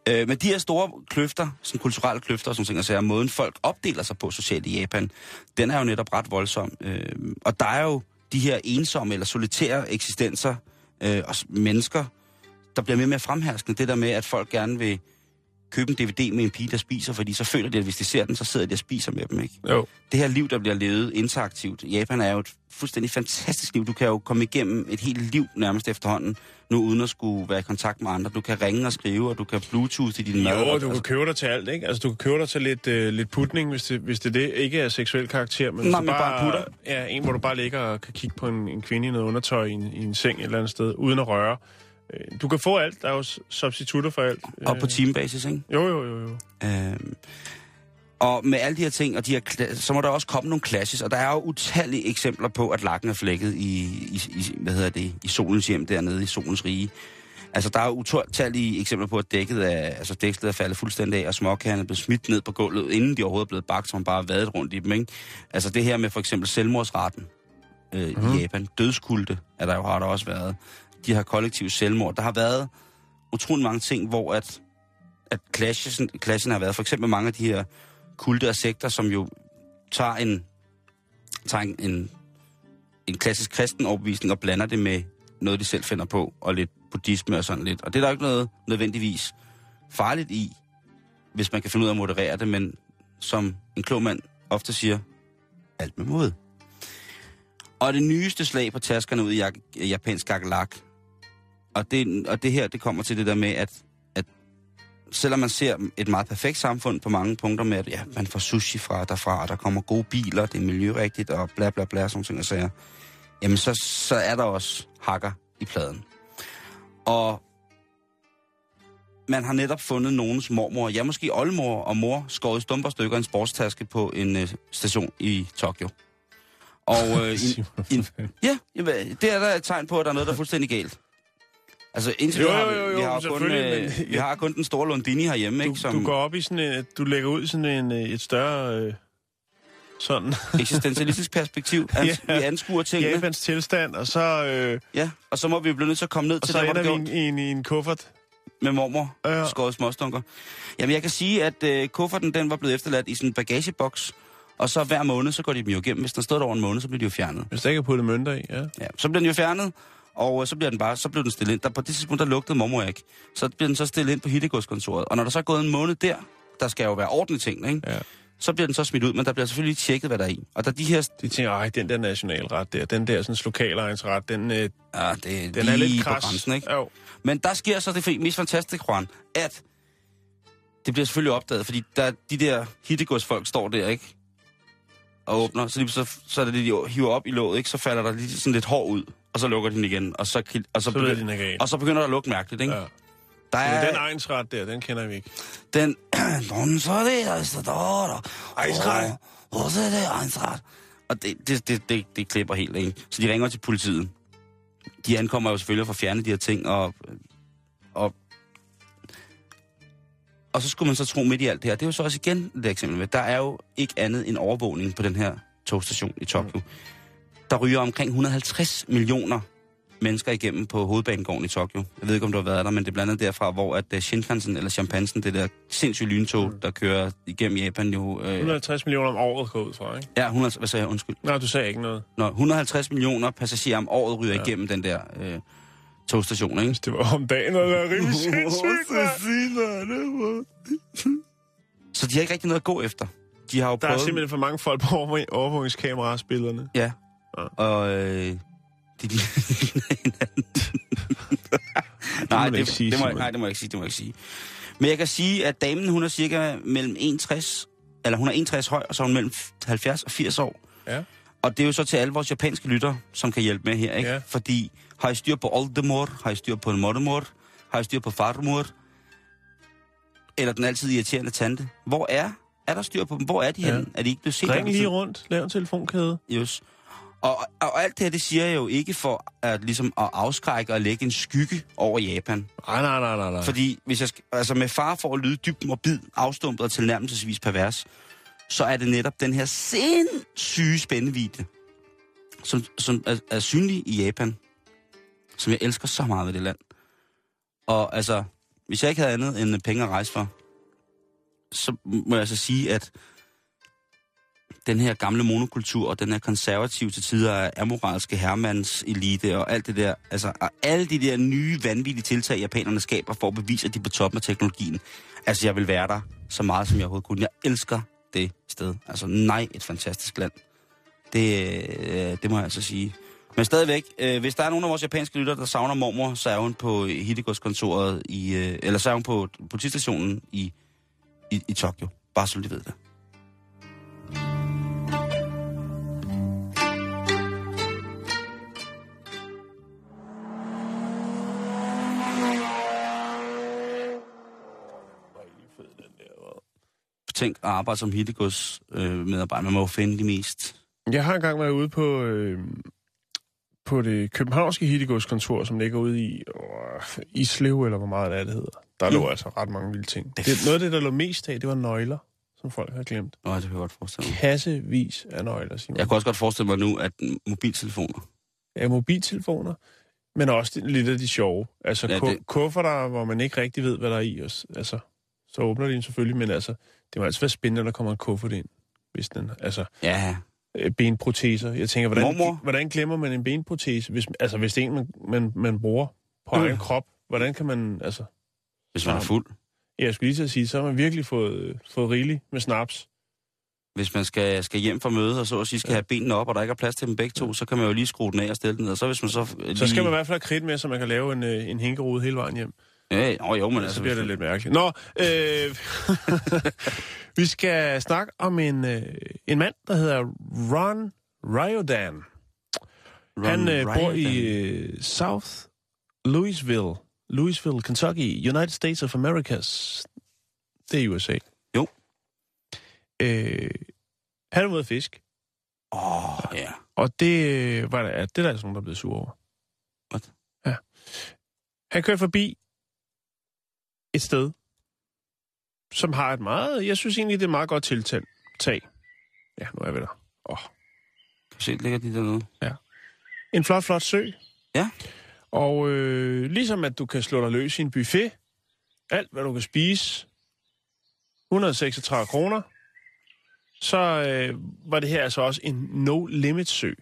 Speaker 1: Øh, men de her store kløfter, sådan kulturelle kløfter og sådan ting, altså måden folk opdeler sig på socialt i Japan, den er jo netop ret voldsom. Øh, og der er jo de her ensomme eller solitære eksistenser øh, og mennesker, der bliver mere og mere fremherskende. Det der med, at folk gerne vil købe en DVD med en pige, der spiser, fordi så føler de, at hvis de ser den, så sidder de og spiser med dem, ikke?
Speaker 2: Jo.
Speaker 1: det her liv, der bliver levet interaktivt. Japan er jo et fuldstændig fantastisk liv. Du kan jo komme igennem et helt liv nærmest efterhånden, nu uden at skulle være i kontakt med andre. Du kan ringe og skrive, og du kan bluetooth i din mad.
Speaker 2: Jo,
Speaker 1: og-
Speaker 2: du kan købe dig til alt, ikke? Altså, du kan købe dig til lidt, øh, lidt putning, hvis det, hvis det, det ikke er seksuel karakter, men,
Speaker 1: Nej, men bare putter.
Speaker 2: Ja, en, hvor du bare ligger og kan kigge på en, en kvinde i noget undertøj i en, i en seng et eller andet sted, uden at røre. Øh, Du kan få alt. Der er jo substitutter for alt.
Speaker 1: og på
Speaker 2: Øh,
Speaker 1: teambasis, ikke?
Speaker 2: Jo, jo, jo, jo.
Speaker 1: Øhm, og med alle de her ting, og de her, så må der også komme nogle clashes, og der er jo utallige eksempler på, at lakken er flækket i, i, i, hvad hedder det, i solens hjem dernede, i solens rige. Altså, der er jo utallige eksempler på, at dækket er, altså, dækket er faldet fuldstændig af, og småkagerne er blevet smidt ned på gulvet, inden de overhovedet er blevet bagt, som bare været rundt i dem, ikke? Altså, det her med for eksempel selvmordsretten øh, mm. i Japan, dødskulte er der jo har der også været. De her kollektive selvmord. Der har været utrolig mange ting, hvor at at clashen, clashen har været for eksempel mange af de her kulte og sekter, som jo tager en, tager en, en, en klassisk kristen overbevisning og blander det med noget, de selv finder på, og lidt buddhisme og sådan lidt. Og det er der jo ikke noget nødvendigvis farligt i, hvis man kan finde ud af at moderere det, men som en klog mand ofte siger, alt med mod. Og det nyeste slag på taskerne ud i japansk kakelak, og det, og det her, det kommer til det der med, at selvom man ser et meget perfekt samfund på mange punkter med, at ja, man får sushi fra derfra, og der kommer gode biler, det er miljørigtigt, og bla bla bla, sådan ting og sager, jamen så, så er der også hakker i pladen. Og man har netop fundet nogens mormor, ja måske oldemor og mor, skåret i stumper stykker en sportstaske på en øh, station i Tokyo. Og øh, i, i, ja, det er der et tegn på, at der er noget, der er fuldstændig galt. Altså indtil
Speaker 2: Jo, jo, jo,
Speaker 1: vi,
Speaker 2: jo,
Speaker 1: vi har jo kun, øh,
Speaker 2: men-
Speaker 1: vi har kun den store Lundini herhjemme,
Speaker 2: Du,
Speaker 1: ikke, som
Speaker 2: du går op i sådan en, du lægger ud sådan en, øh, et større, øh, sådan,
Speaker 1: eksistentialistisk perspektiv. Ans-
Speaker 2: Ja.
Speaker 1: Vi anskuer tingene.
Speaker 2: Japans tilstand, og så, øh,
Speaker 1: Ja, og så må vi blive nødt til at komme ned
Speaker 2: og
Speaker 1: til
Speaker 2: så
Speaker 1: der, hvor
Speaker 2: ender
Speaker 1: det
Speaker 2: vi i
Speaker 1: går
Speaker 2: en, i, en, i en kuffert.
Speaker 1: med mormor,
Speaker 2: ja.
Speaker 1: skåret småstunker. Jamen, jeg kan sige, at øh, kufferten, den var blevet efterladt i sådan en bagageboks, og så hver måned, så går de dem jo igennem. Hvis den stod der over en måned, så bliver de jo fjernet.
Speaker 2: Hvis der ikke er puttet mønter i, ja.
Speaker 1: Ja, så bliver den jo fjernet, og øh, så bliver den bare, så bliver den stillet ind. Der, på det tidspunkt, der lugtede mormor ikke. Så bliver den så stillet ind på hittegodskontoret. Og når der så er gået en måned der, der skal jo være ordentlige ting, ikke?
Speaker 2: Ja.
Speaker 1: så bliver den så smidt ud, men der bliver selvfølgelig tjekket, hvad der er i. Og der de her...
Speaker 2: De tænker, ej, den der nationalret der, den der sådan lokalejensret, den, øh,
Speaker 1: Ja, det er
Speaker 2: den er lidt
Speaker 1: lige på
Speaker 2: kras.
Speaker 1: grænsen, ikke?
Speaker 2: Jo.
Speaker 1: Men der sker så det mest fantastiske, Juan, at det bliver selvfølgelig opdaget, fordi der, de der hittegodsfolk står der, ikke? Og åbner, så, lige, så, så er det det, de hiver op i låget, ikke? Så falder der lige sådan lidt hår ud, og så lukker de den igen, og så, og så,
Speaker 2: Så
Speaker 1: begynder,
Speaker 2: den gal.
Speaker 1: og så begynder der at lugte mærkeligt, ikke?
Speaker 2: Ja.
Speaker 1: Der
Speaker 2: Men
Speaker 1: er
Speaker 2: den egensret der, den kender vi ikke.
Speaker 1: den... Don så det, der står der.
Speaker 2: Ejensret.
Speaker 1: Hvor er det ejensret? Og det, det, det, det, det klipper helt, ikke? Så de ringer til politiet. De ankommer jo selvfølgelig for at fjerne de her ting, og, og, og så skulle man så tro midt i alt det her. Det er jo så også igen det eksempel med, der er jo ikke andet end overvågning på den her togstation i Tokyo. Der ryger omkring 150 millioner mennesker igennem på hovedbanegården i Tokyo. Jeg ved ikke, om du har været der, men det er blandt andet derfra, hvor at øh, Shinkansen eller Chimpansen, det der sindssyge lyntog, mm. der kører igennem Japan jo... Øh,
Speaker 2: 150 millioner om året går ud fra, ikke?
Speaker 1: ja, 100, hvad sagde jeg? Undskyld.
Speaker 2: Nej, du sagde ikke noget.
Speaker 1: Nå, 150 millioner passagerer om året ryger ja. igennem den der øh, togstation, ikke?
Speaker 2: Det var om dagen, og det er rimelig sindssygt.
Speaker 1: Så de har ikke rigtig noget at gå efter. De har jo
Speaker 2: Der er
Speaker 1: prøvet...
Speaker 2: simpelthen for mange folk på overvåg- overvågningskameraer spillerne.
Speaker 1: Ja.
Speaker 2: Ja.
Speaker 1: Og øh, de, ligner hinanden. nej, det,
Speaker 2: ikke sige,
Speaker 1: det må, nej, det må jeg ikke sige, det må jeg ikke sige. Men jeg kan sige, at damen, hun er cirka mellem 61, eller hun er 61 høj, og så er hun mellem 70 og 80 år.
Speaker 2: Ja.
Speaker 1: Og det er jo så til alle vores japanske lytter, som kan hjælpe med her, ikke?
Speaker 2: Ja.
Speaker 1: Fordi har I styr på oldemor, har I styr på mormor, har I styr på farmor, eller den altid irriterende tante. Hvor er, er der styr på dem? Hvor er de
Speaker 2: Ja.
Speaker 1: henne? Er de ikke blevet set?
Speaker 2: Ring lige rundt, lav en telefonkæde.
Speaker 1: Just. Og, og alt det her, det siger jeg jo ikke for at, ligesom, at afskrække og lægge en skygge over Japan.
Speaker 2: Nej, nej, nej, nej, nej.
Speaker 1: Fordi hvis jeg, altså med far for at lyde dybt morbid, afstumpet og tilnærmelsesvis pervers, så er det netop den her sindssyge spændvidde, som, som er, er synlig i Japan, som jeg elsker så meget ved det land. Og altså, hvis jeg ikke havde andet end penge at rejse for, så må jeg altså sige, at den her gamle monokultur og den her konservative til tider amoralske hermands elite og alt det der, altså og alle de der nye vanvittige tiltag, japanerne skaber for at bevise, at de er på toppen af teknologien. Altså, jeg vil være der så meget, som jeg overhovedet kunne. Jeg elsker det sted. Altså, nej, et fantastisk land. Det, øh, det må jeg altså sige. Men stadigvæk, øh, hvis der er nogen af vores japanske lytter, der savner mormor, så er hun på Hidegods-kontoret i, øh, eller så er hun på politistationen i, i, i Tokyo. Bare så de ved det. Tænk at arbejde som Hidegods øh, medarbejder. Man må jo finde de mest...
Speaker 2: Jeg har engang været ude på, øh, på det københavnske Hittegods-kontor, som ligger ude i øh, Islev, eller hvor meget det er, det hedder. Der lå
Speaker 1: Mm.
Speaker 2: altså ret mange vilde ting.
Speaker 1: Det-
Speaker 2: Det, noget af det, der lå mest af, det var nøgler, som folk har glemt.
Speaker 1: Nå, det kan jeg godt forestille mig.
Speaker 2: Kassevis af nøgler, Simon.
Speaker 1: Jeg kan også godt forestille mig nu, at mobiltelefoner...
Speaker 2: Ja, mobiltelefoner, men også det- lidt af de sjove. Altså Ja,
Speaker 1: det-
Speaker 2: kufferter, hvor man ikke rigtig ved, hvad der er i. Og, s- altså, så åbner de den selvfølgelig, men altså, det må altså være spændende, når der kommer en kuffert ind. Hvis den, altså,
Speaker 1: Ja,
Speaker 2: øh, benproteser. Jeg tænker, hvordan,
Speaker 1: Mormor?
Speaker 2: hvordan glemmer man en benprotese? Hvis, altså, hvis det er en, man, man, man bruger på
Speaker 1: Mm.
Speaker 2: egen krop, hvordan kan man, altså...
Speaker 1: hvis man er fuld.
Speaker 2: Ja, jeg skulle lige til at sige, så har man virkelig fået, øh, fået rigeligt med snaps.
Speaker 1: Hvis man skal, skal hjem fra møde, og så at sige skal have benene op, og der ikke er plads til dem begge to, så kan man jo lige skrue den af og stille den ned. Og så hvis man så... Lige...
Speaker 2: Så skal man i hvert fald have kridt med, så man kan lave en, øh, en hænkerode hele vejen hjem.
Speaker 1: Ja, oh, jo, men altså...
Speaker 2: så bliver det lidt mærkeligt. Nå, øh, vi skal snakke om en, øh, en mand, der hedder Ron Ryodan.
Speaker 1: Ron
Speaker 2: Han øh, bor i øh, South Louisville, Louisville, Kentucky, United States of Americas. Det er USA.
Speaker 1: Jo.
Speaker 2: Øh, han er ude at fisk,
Speaker 1: Åh, oh, ja.
Speaker 2: og det, øh, var der, det er der altså nogen, der er blevet sur over.
Speaker 1: What?
Speaker 2: Ja. Han kører forbi et sted, som har et meget, jeg synes egentlig, det er et meget godt tiltag. Tag. Ja, nu er vi der. Oh.
Speaker 1: Kan du se, ligger de dernede?
Speaker 2: En flot, flot sø.
Speaker 1: Ja.
Speaker 2: Og øh, ligesom at du kan slå dig løs i en buffet, alt hvad du kan spise, 136 kroner, så øh, var det her altså også en no-limit sø.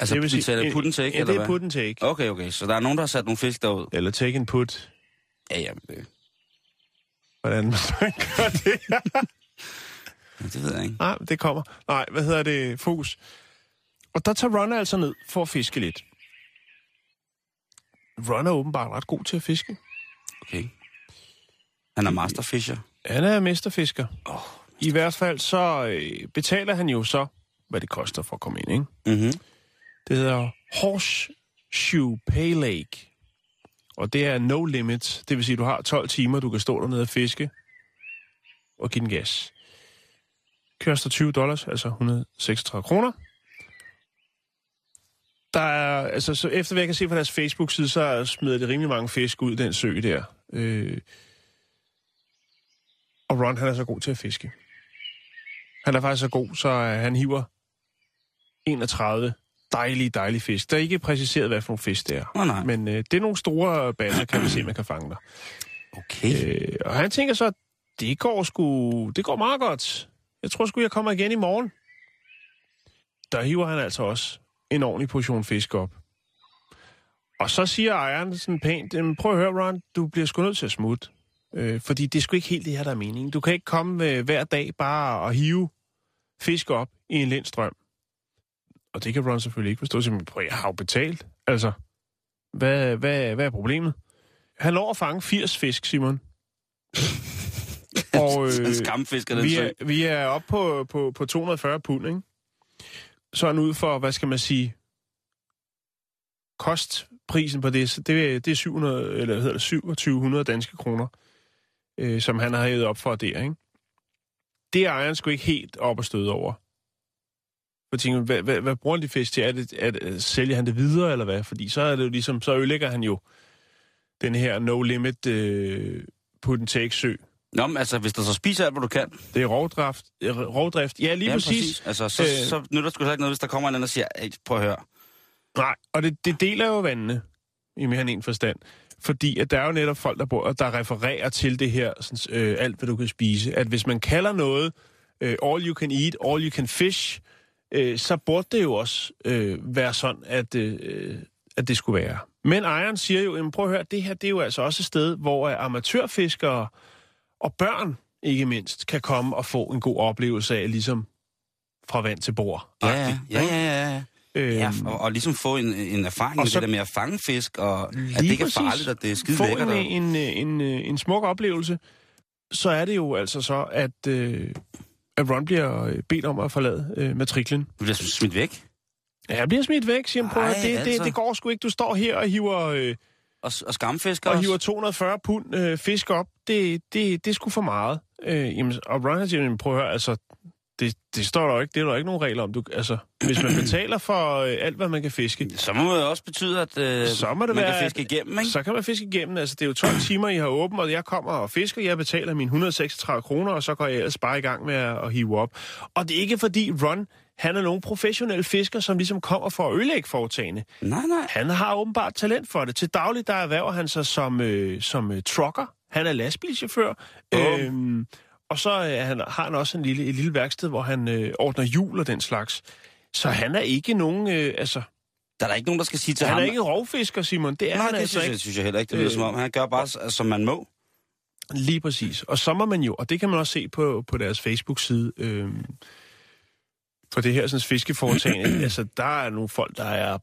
Speaker 1: Altså, det vil sige, taler put and take,
Speaker 2: ja,
Speaker 1: eller
Speaker 2: det er
Speaker 1: hvad?
Speaker 2: put and take.
Speaker 1: Okay, okay. Så der er nogen, der har sat nogle fisk derud?
Speaker 2: Eller take and put.
Speaker 1: Ja, ja, det,
Speaker 2: Hvordan man gør det?
Speaker 1: ja, det ved jeg ikke.
Speaker 2: Nej, det kommer. Nej, hvad hedder det? Fokus. Og der tager Ron altså ned for at fiske lidt. Ron er åbenbart ret god til at fiske.
Speaker 1: Okay. Han er masterfisher.
Speaker 2: Han er mesterfisker.
Speaker 1: Åh.
Speaker 2: I hvert fald så øh, betaler han jo så, hvad det koster for at komme ind, ikke?
Speaker 1: Mhm.
Speaker 2: Det hedder Horseshoe Pay Lake. Og det er no limit. Det vil sige, at du har 12 timer, du kan stå dernede og fiske og give den gas. Koster 20 dollars, altså 136 kroner. Der er, altså, så efter hvad jeg kan se fra deres Facebook-side, så smider det rimelig mange fisk ud i den sø der. Øh, og Ron, han er så god til at fiske. Han er faktisk så god, så øh, han hiver 31 dejlige, dejlige fisk. Der er ikke præciseret, hvad for nogle fisk det er.
Speaker 1: Nå, nej.
Speaker 2: Men øh, det er nogle store basser, kan man se, man kan fange der.
Speaker 1: Okay.
Speaker 2: Øh, og han tænker så, det går sgu, det går meget godt. Jeg tror sgu, jeg kommer igen i morgen. Der hiver han altså også en ordentlig portion fisk op. Og så siger ejeren sådan pænt, "Jamen, prøv at høre, Ron, du bliver sgu nødt til at smutte. Øh, fordi det er sgu ikke helt det her, der er meningen. Du kan ikke komme øh, hver dag bare og hive fisk op i en lindstrøm. Og det kan Ron selvfølgelig ikke forstå. Så, prøv, jeg har jo betalt. Altså, hvad, hvad, hvad er problemet? Han når at fange 80 fisk, Simon. og
Speaker 1: en skamfisk af den
Speaker 2: vi er, vi er oppe på, på, på 240 pund, ikke? Så er han ud for, hvad skal man sige, kostprisen på det, det, er- det er 700, eller hvad hedder det, 2700 danske kroner, øh, som han har hævet op for der, ikke? Det er ejeren sgu ikke helt op og støde over. For tænker, hvad, hvad, hvad bruger han de fisk til? Er det, er det, sælger han det videre, eller hvad? Fordi så er det jo ligesom, så ødelægger han jo den her no limit øh, put and take sø.
Speaker 1: Nå, men altså, hvis du så spiser alt, hvad du kan.
Speaker 2: Det er rovdrift. øh, rovdrift. Ja, lige
Speaker 1: ja,
Speaker 2: præcis.
Speaker 1: Altså, så,
Speaker 2: Øh.
Speaker 1: så nytter sgu ikke noget, hvis der kommer en anden og siger, "Ey, prøv at høre.
Speaker 2: Nej, og det, det deler jo vandene i mere end en forstand. Fordi at der er jo netop folk, der, bor, der refererer til det her, sådan, øh, alt hvad du kan spise. At hvis man kalder noget øh, all you can eat, all you can fish, øh, så burde det jo også øh, være sådan, at, øh, at det skulle være. Men ejeren siger jo, jamen, prøv at høre, det her det er jo altså også et sted, hvor øh, amatørfiskere og børn, ikke mindst, kan komme og få en god oplevelse af, ligesom fra vand til bord.
Speaker 1: Ja, ja, ja, ja.
Speaker 2: Øhm,
Speaker 1: Ja, og, og ligesom få en, en erfaring med
Speaker 2: så-
Speaker 1: det der med at fange fisk, og at det ikke er farligt, og det er skide
Speaker 2: få
Speaker 1: lækkert.
Speaker 2: en,
Speaker 1: og-
Speaker 2: en, en, en, en smuk oplevelse, så er det jo altså så, at, øh, at Ron bliver øh, bedt om at forlade øh, matriklen.
Speaker 1: Du bliver smidt væk.
Speaker 2: Ja, jeg bliver smidt væk, siger han. Prøv,
Speaker 1: Ej,
Speaker 2: det,
Speaker 1: altså.
Speaker 2: det, det går sgu ikke. Du står her og hiver, øh,
Speaker 1: Og, og skamfisker
Speaker 2: og
Speaker 1: også.
Speaker 2: hiver 240 pund øh, fisk op. Det, det, det er sgu for meget. Øh, jamen, og Ron siger, "Jamen, prøv at høre, altså, det, det står der jo ikke. Det er der jo ikke nogen regler om. Du, altså, hvis man betaler for øh, alt, hvad man kan fiske,
Speaker 1: Så må det også betyde, at øh,
Speaker 2: Så må det
Speaker 1: man
Speaker 2: være,
Speaker 1: kan fiske igennem, ikke?
Speaker 2: Så kan man fiske igennem. Altså, det er jo 12 timer, I har åbent, og jeg kommer og fisker. Jeg betaler mine 136 kroner, og så går jeg ellers bare i gang med at, at hive op. Og det er ikke fordi Ron, han er nogen professionel fisker, som ligesom kommer for at ødelægge foretagene.
Speaker 1: Nej, nej.
Speaker 2: Han har åbenbart talent for det. Til daglig, der erhverver han sig som, øh, som øh, trucker. Han er lastbilchauffør.
Speaker 1: Bum.
Speaker 2: Øhm, og så øh, han, har han også en lille, et lille værksted, hvor han øh, ordner hjul og den slags. Så han er ikke nogen... Øh, altså,
Speaker 1: Der er der ikke nogen, der skal sige til
Speaker 2: han
Speaker 1: ham...
Speaker 2: er ikke rovfisker, Simon. Det er
Speaker 1: Nej,
Speaker 2: han
Speaker 1: det
Speaker 2: altså
Speaker 1: synes,
Speaker 2: ikke.
Speaker 1: jeg, synes jeg heller ikke. Det lyder
Speaker 2: Øh.
Speaker 1: som om, han gør bare, s- som man må.
Speaker 2: Lige præcis. Og så må man jo, og det kan man også se på, på deres Facebook-side, øh, for det her sådan, fiskeforetagende, altså der er nogle folk, der er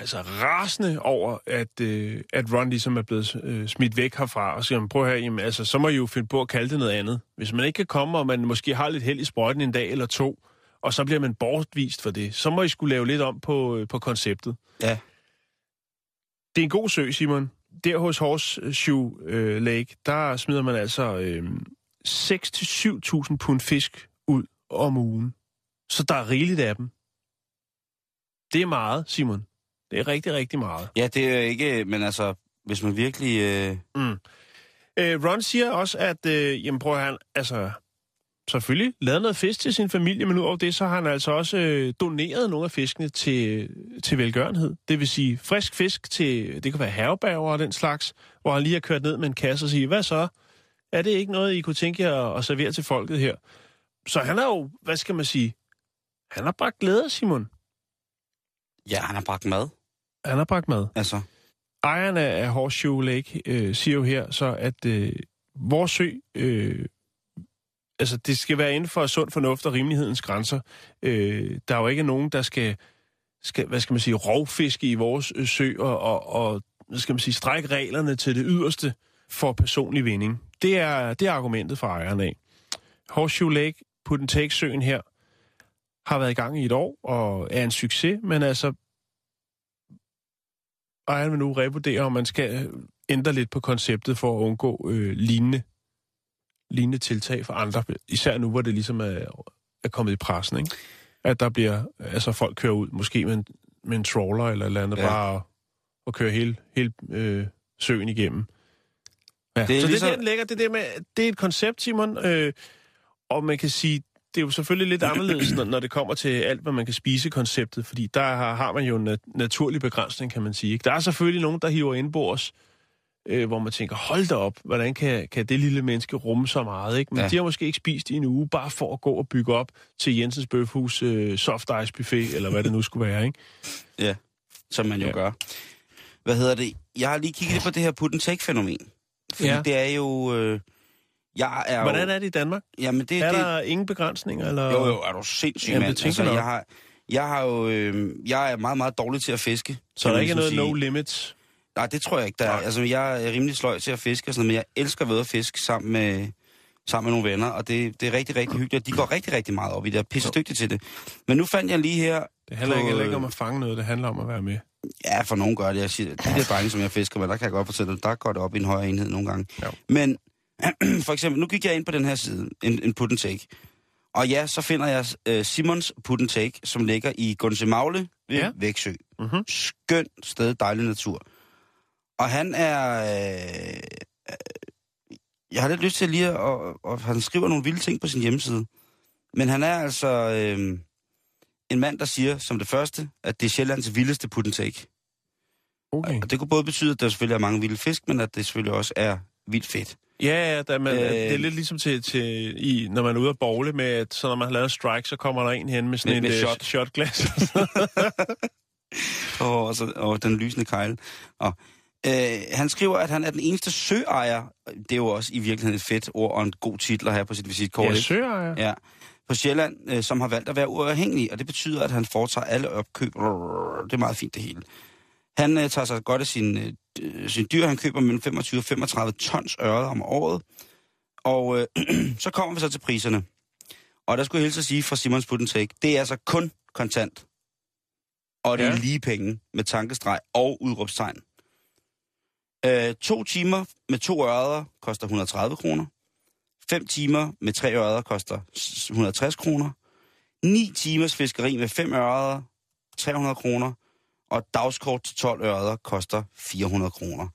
Speaker 2: altså rasende over, at, øh, at Ron ligesom er blevet øh, smidt væk herfra, og siger, prøv her, jamen, altså, så må I jo finde på at kalde det noget andet. Hvis man ikke kan komme, og man måske har lidt held i sprøjten en dag eller to, og så bliver man bortvist for det, så må I skulle lave lidt om på, øh, på konceptet.
Speaker 1: Ja.
Speaker 2: Det er en god sø, Simon. Der hos Horseshoe øh, Lake, der smider man altså øh, 6-7.000 pund fisk ud om ugen. Så der er rigeligt af dem. Det er meget, Simon. Det er rigtig, rigtig meget.
Speaker 1: Ja, det er ikke... Men altså, hvis man virkelig... Øh,
Speaker 2: Øh, Ron siger også, at øh, jamen, prøv at han, altså, selvfølgelig lavet noget fisk til sin familie, men udover det, så har han altså også øh, doneret nogle af fiskene til, til velgørenhed. Det vil sige frisk fisk til, det kan være herrebærger og den slags, hvor han lige har kørt ned med en kasse og siger, hvad så? Er det ikke noget, I kunne tænke jer at servere til folket her? Så han er jo, hvad skal man sige, han har bragt glæde, Simon.
Speaker 1: ja, han har bragt mad.
Speaker 2: Han har bragt mad.
Speaker 1: Altså,
Speaker 2: ejeren af Horseshoe Lake øh, siger jo her så, at øh, vores sø, øh, altså det skal være inden for sund fornuft og rimelighedens grænser. Øh, der er jo ikke nogen, der skal, skal, hvad skal man sige, rovfiske i vores øh, sø og, og, og hvad skal man sige, strække reglerne til det yderste for personlig vinding. Det er, det er argumentet fra ejeren af. Horseshoe Lake, Put and Take søen her, har været i gang i et år og er en succes, men altså ejeren vil nu revurdere, om man skal øh, ændre lidt på konceptet for at undgå øh, lignende, lignende tiltag for andre. Især nu, hvor det ligesom er, er kommet i pressen, ikke? At der bliver, altså folk kører ud, måske med en, med en trawler eller et eller andet,
Speaker 1: Ja.
Speaker 2: bare og, og kører hele, hele øh, søen igennem. Ja.
Speaker 1: Det er
Speaker 2: Så
Speaker 1: ligesom-
Speaker 2: det er den ligger, det, der med, det er et koncept, Simon, øh, og man kan sige, det er jo selvfølgelig lidt anderledes, når, når det kommer til alt, hvad man kan spise konceptet, fordi der har, har man jo en nat- naturlig begrænsning, kan man sige. Ikke? Der er selvfølgelig nogen, der hiver indbords, øh, hvor man tænker, hold da op, hvordan kan, kan det lille menneske rumme så meget? Ikke? Men
Speaker 1: Ja.
Speaker 2: de har måske ikke spist i en uge, bare for at gå og bygge op til Jensens Bøfhus øh, soft ice buffet, eller hvad det nu skulle være. Ikke?
Speaker 1: Ja, som man jo ja. Gør. Hvad hedder det? Jeg har lige kigget på det her put and take fænomen. Fordi. Ja. det er jo... Øh, jeg er
Speaker 2: Hvordan
Speaker 1: jo,
Speaker 2: er det i Danmark?
Speaker 1: Jamen det,
Speaker 2: Er
Speaker 1: det,
Speaker 2: der ingen begrænsninger? Eller?
Speaker 1: Jo, jo, er du sindssyg,
Speaker 2: Jamen,
Speaker 1: mand. Altså,
Speaker 2: jeg
Speaker 1: har, jeg har jo... Øh, jeg er meget, meget dårlig til at fiske.
Speaker 2: så der
Speaker 1: man
Speaker 2: ikke er
Speaker 1: ligesom
Speaker 2: noget
Speaker 1: sige.
Speaker 2: no limits?
Speaker 1: Nej, det tror jeg ikke, der er. Altså, jeg er rimelig sløj til at fiske og sådan noget, men jeg elsker ved at fiske sammen med, sammen med nogle venner, og det, det er rigtig, rigtig hyggeligt. De går rigtig, rigtig meget op i det, og er pisse dygtige til det. Men nu fandt jeg lige her...
Speaker 2: Det handler
Speaker 1: på,
Speaker 2: ikke, heller ikke om at fange noget, det handler om at være med.
Speaker 1: Ja, for nogen gør det. Jeg siger, de der drenge, som jeg fisker med, der kan jeg godt fortælle, der går det op i en højere enhed nogle gange.
Speaker 2: Jo.
Speaker 1: Men for eksempel, nu gik jeg ind på den her side, en, en put and take. Og ja, så finder jeg uh, Simons put and take, som ligger i Gunse-Magle ved ja. Vægtsø.
Speaker 2: Mhm.
Speaker 1: Skønt sted, dejlig natur. Og han er... Øh, øh, jeg har lidt lyst til lige at... Og, og han skriver nogle vilde ting på sin hjemmeside. Men han er altså øh, en mand, der siger som det første, at det er Sjællands vildeste put and take.
Speaker 2: Okay.
Speaker 1: Og det kunne både betyde, at der selvfølgelig er mange vilde fisk, men at det selvfølgelig også er vildt fedt.
Speaker 2: Ja, ja, der, man, øh, det er lidt ligesom til, til i, når man er ude at bowle med, at så når man har lavet en strike, så kommer der en hen med sådan
Speaker 1: Med-
Speaker 2: en
Speaker 1: med
Speaker 2: øh,
Speaker 1: shot.
Speaker 2: shotglas.
Speaker 1: Og, og, så, og den lysende kejle. Og, øh, han skriver, at han er den eneste søejer. Det er jo også i virkeligheden et fedt ord og en god titel at have på sit visitkort.
Speaker 2: ja, søejer.
Speaker 1: Ja. På Sjælland, øh, som har valgt at være uafhængig, og det betyder, at han foretager alle opkøb. Det er meget fint det hele. Han øh, tager sig godt af sin, øh, sin dyr. Han køber mellem 25 og 35 tons ørred om året. Og øh, så kommer vi så til priserne. Og der skulle jeg hilse at sige fra Simons Put and Take, det er altså kun kontant. Og det ja. Er lige penge med tankestreg og udråbstegn. Øh, to timer med to ørreder koster 130 kroner. 5 timer med tre ørreder koster s- 160 kroner. 9 timers fiskeri med 5 ørreder, 300 kroner. Og dagskort til 12 ørreder koster 400 kroner.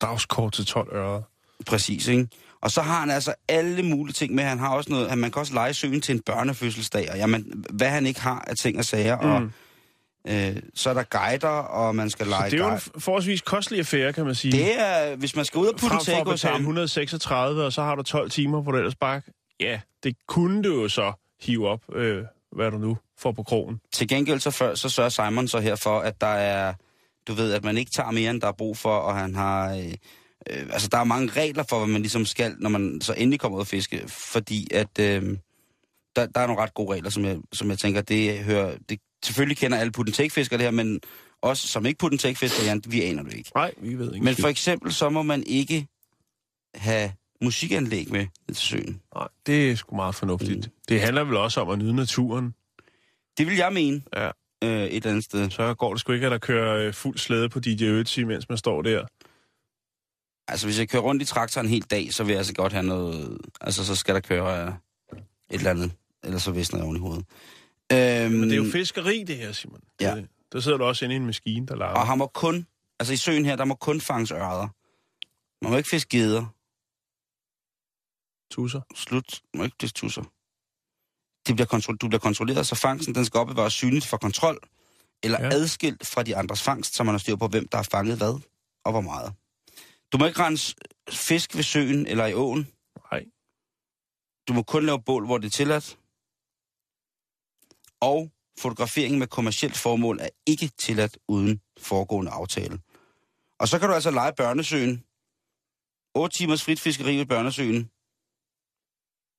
Speaker 2: Dagskort til 12 øre.
Speaker 1: Præcis, ikke? Og så har han altså alle mulige ting med. Han har også noget, man kan også lege søen til en børnefødselsdag. Og jamen, hvad han ikke har af ting og sager. Mm. Og, øh, så er der guider, og man skal
Speaker 2: Så
Speaker 1: lege
Speaker 2: det er jo en forholdsvis kostelig affære, kan man sige.
Speaker 1: Det er, hvis man skal ud og putte
Speaker 2: Frem
Speaker 1: en
Speaker 2: for at
Speaker 1: take hos
Speaker 2: betale
Speaker 1: ham.
Speaker 2: 136, og så har du 12 timer, hvor du ellers bare... Ja, det kunne du jo så hive op, øh, hvad du nu får på krogen.
Speaker 1: Til gengæld så, før, så sørger Simon så her for, at der er, du ved, at man ikke tager mere, end der er brug for, og han har, øh, øh, altså der er mange regler for, hvad man ligesom skal, når man så endelig kommer ud at fiske, fordi at, øh, der, der er nogle ret gode regler, som jeg, som jeg tænker, det hører, det, selvfølgelig kender alle put and take fiskere det her, men også som ikke put and take fiskere, Jan, vi aner det ikke.
Speaker 2: Nej, vi ved ikke.
Speaker 1: Men for eksempel, så må man ikke have musikanlæg med ned til søen.
Speaker 2: Nej, det er sgu meget fornuftigt. Mm. Det handler vel også om at nyde naturen.
Speaker 1: Det vil jeg mene,
Speaker 2: Ja.
Speaker 1: øh, et eller andet sted.
Speaker 2: Så går det sgu ikke, at der kører øh, fuld slæde på DJ Ötzi, mens man står der.
Speaker 1: Altså, hvis jeg kører rundt i traktoren en hel dag, så vil jeg altså godt have noget... Altså, så skal der køre øh, et eller andet. Ellers så visner jeg oven i hovedet. Øhm,
Speaker 2: Men det er jo fiskeri, det her, Simon. Det
Speaker 1: Ja.
Speaker 2: det. Der sidder du også inde i en maskine, der larmer.
Speaker 1: Og han må kun... Altså, i søen her, der må kun fanges ørder. Man må ikke fiske geder.
Speaker 2: Tusser.
Speaker 1: Slut. Må ikke fiske tusser. Det bliver kontro- du bliver kontrolleret, så fangsten den skal opbevares synligt for kontrol, eller ja. Adskilt fra de andres fangst, så man har styr på, hvem der har fanget hvad og hvor meget. Du må ikke rense fisk ved søen eller i åen.
Speaker 2: Nej.
Speaker 1: Du må kun lave bål, hvor det er tilladt. Og fotografering med kommercielt formål er ikke tilladt uden foregående aftale. Og så kan du altså lege børnesøen. 8 timers frit fiskeri ved børnesøen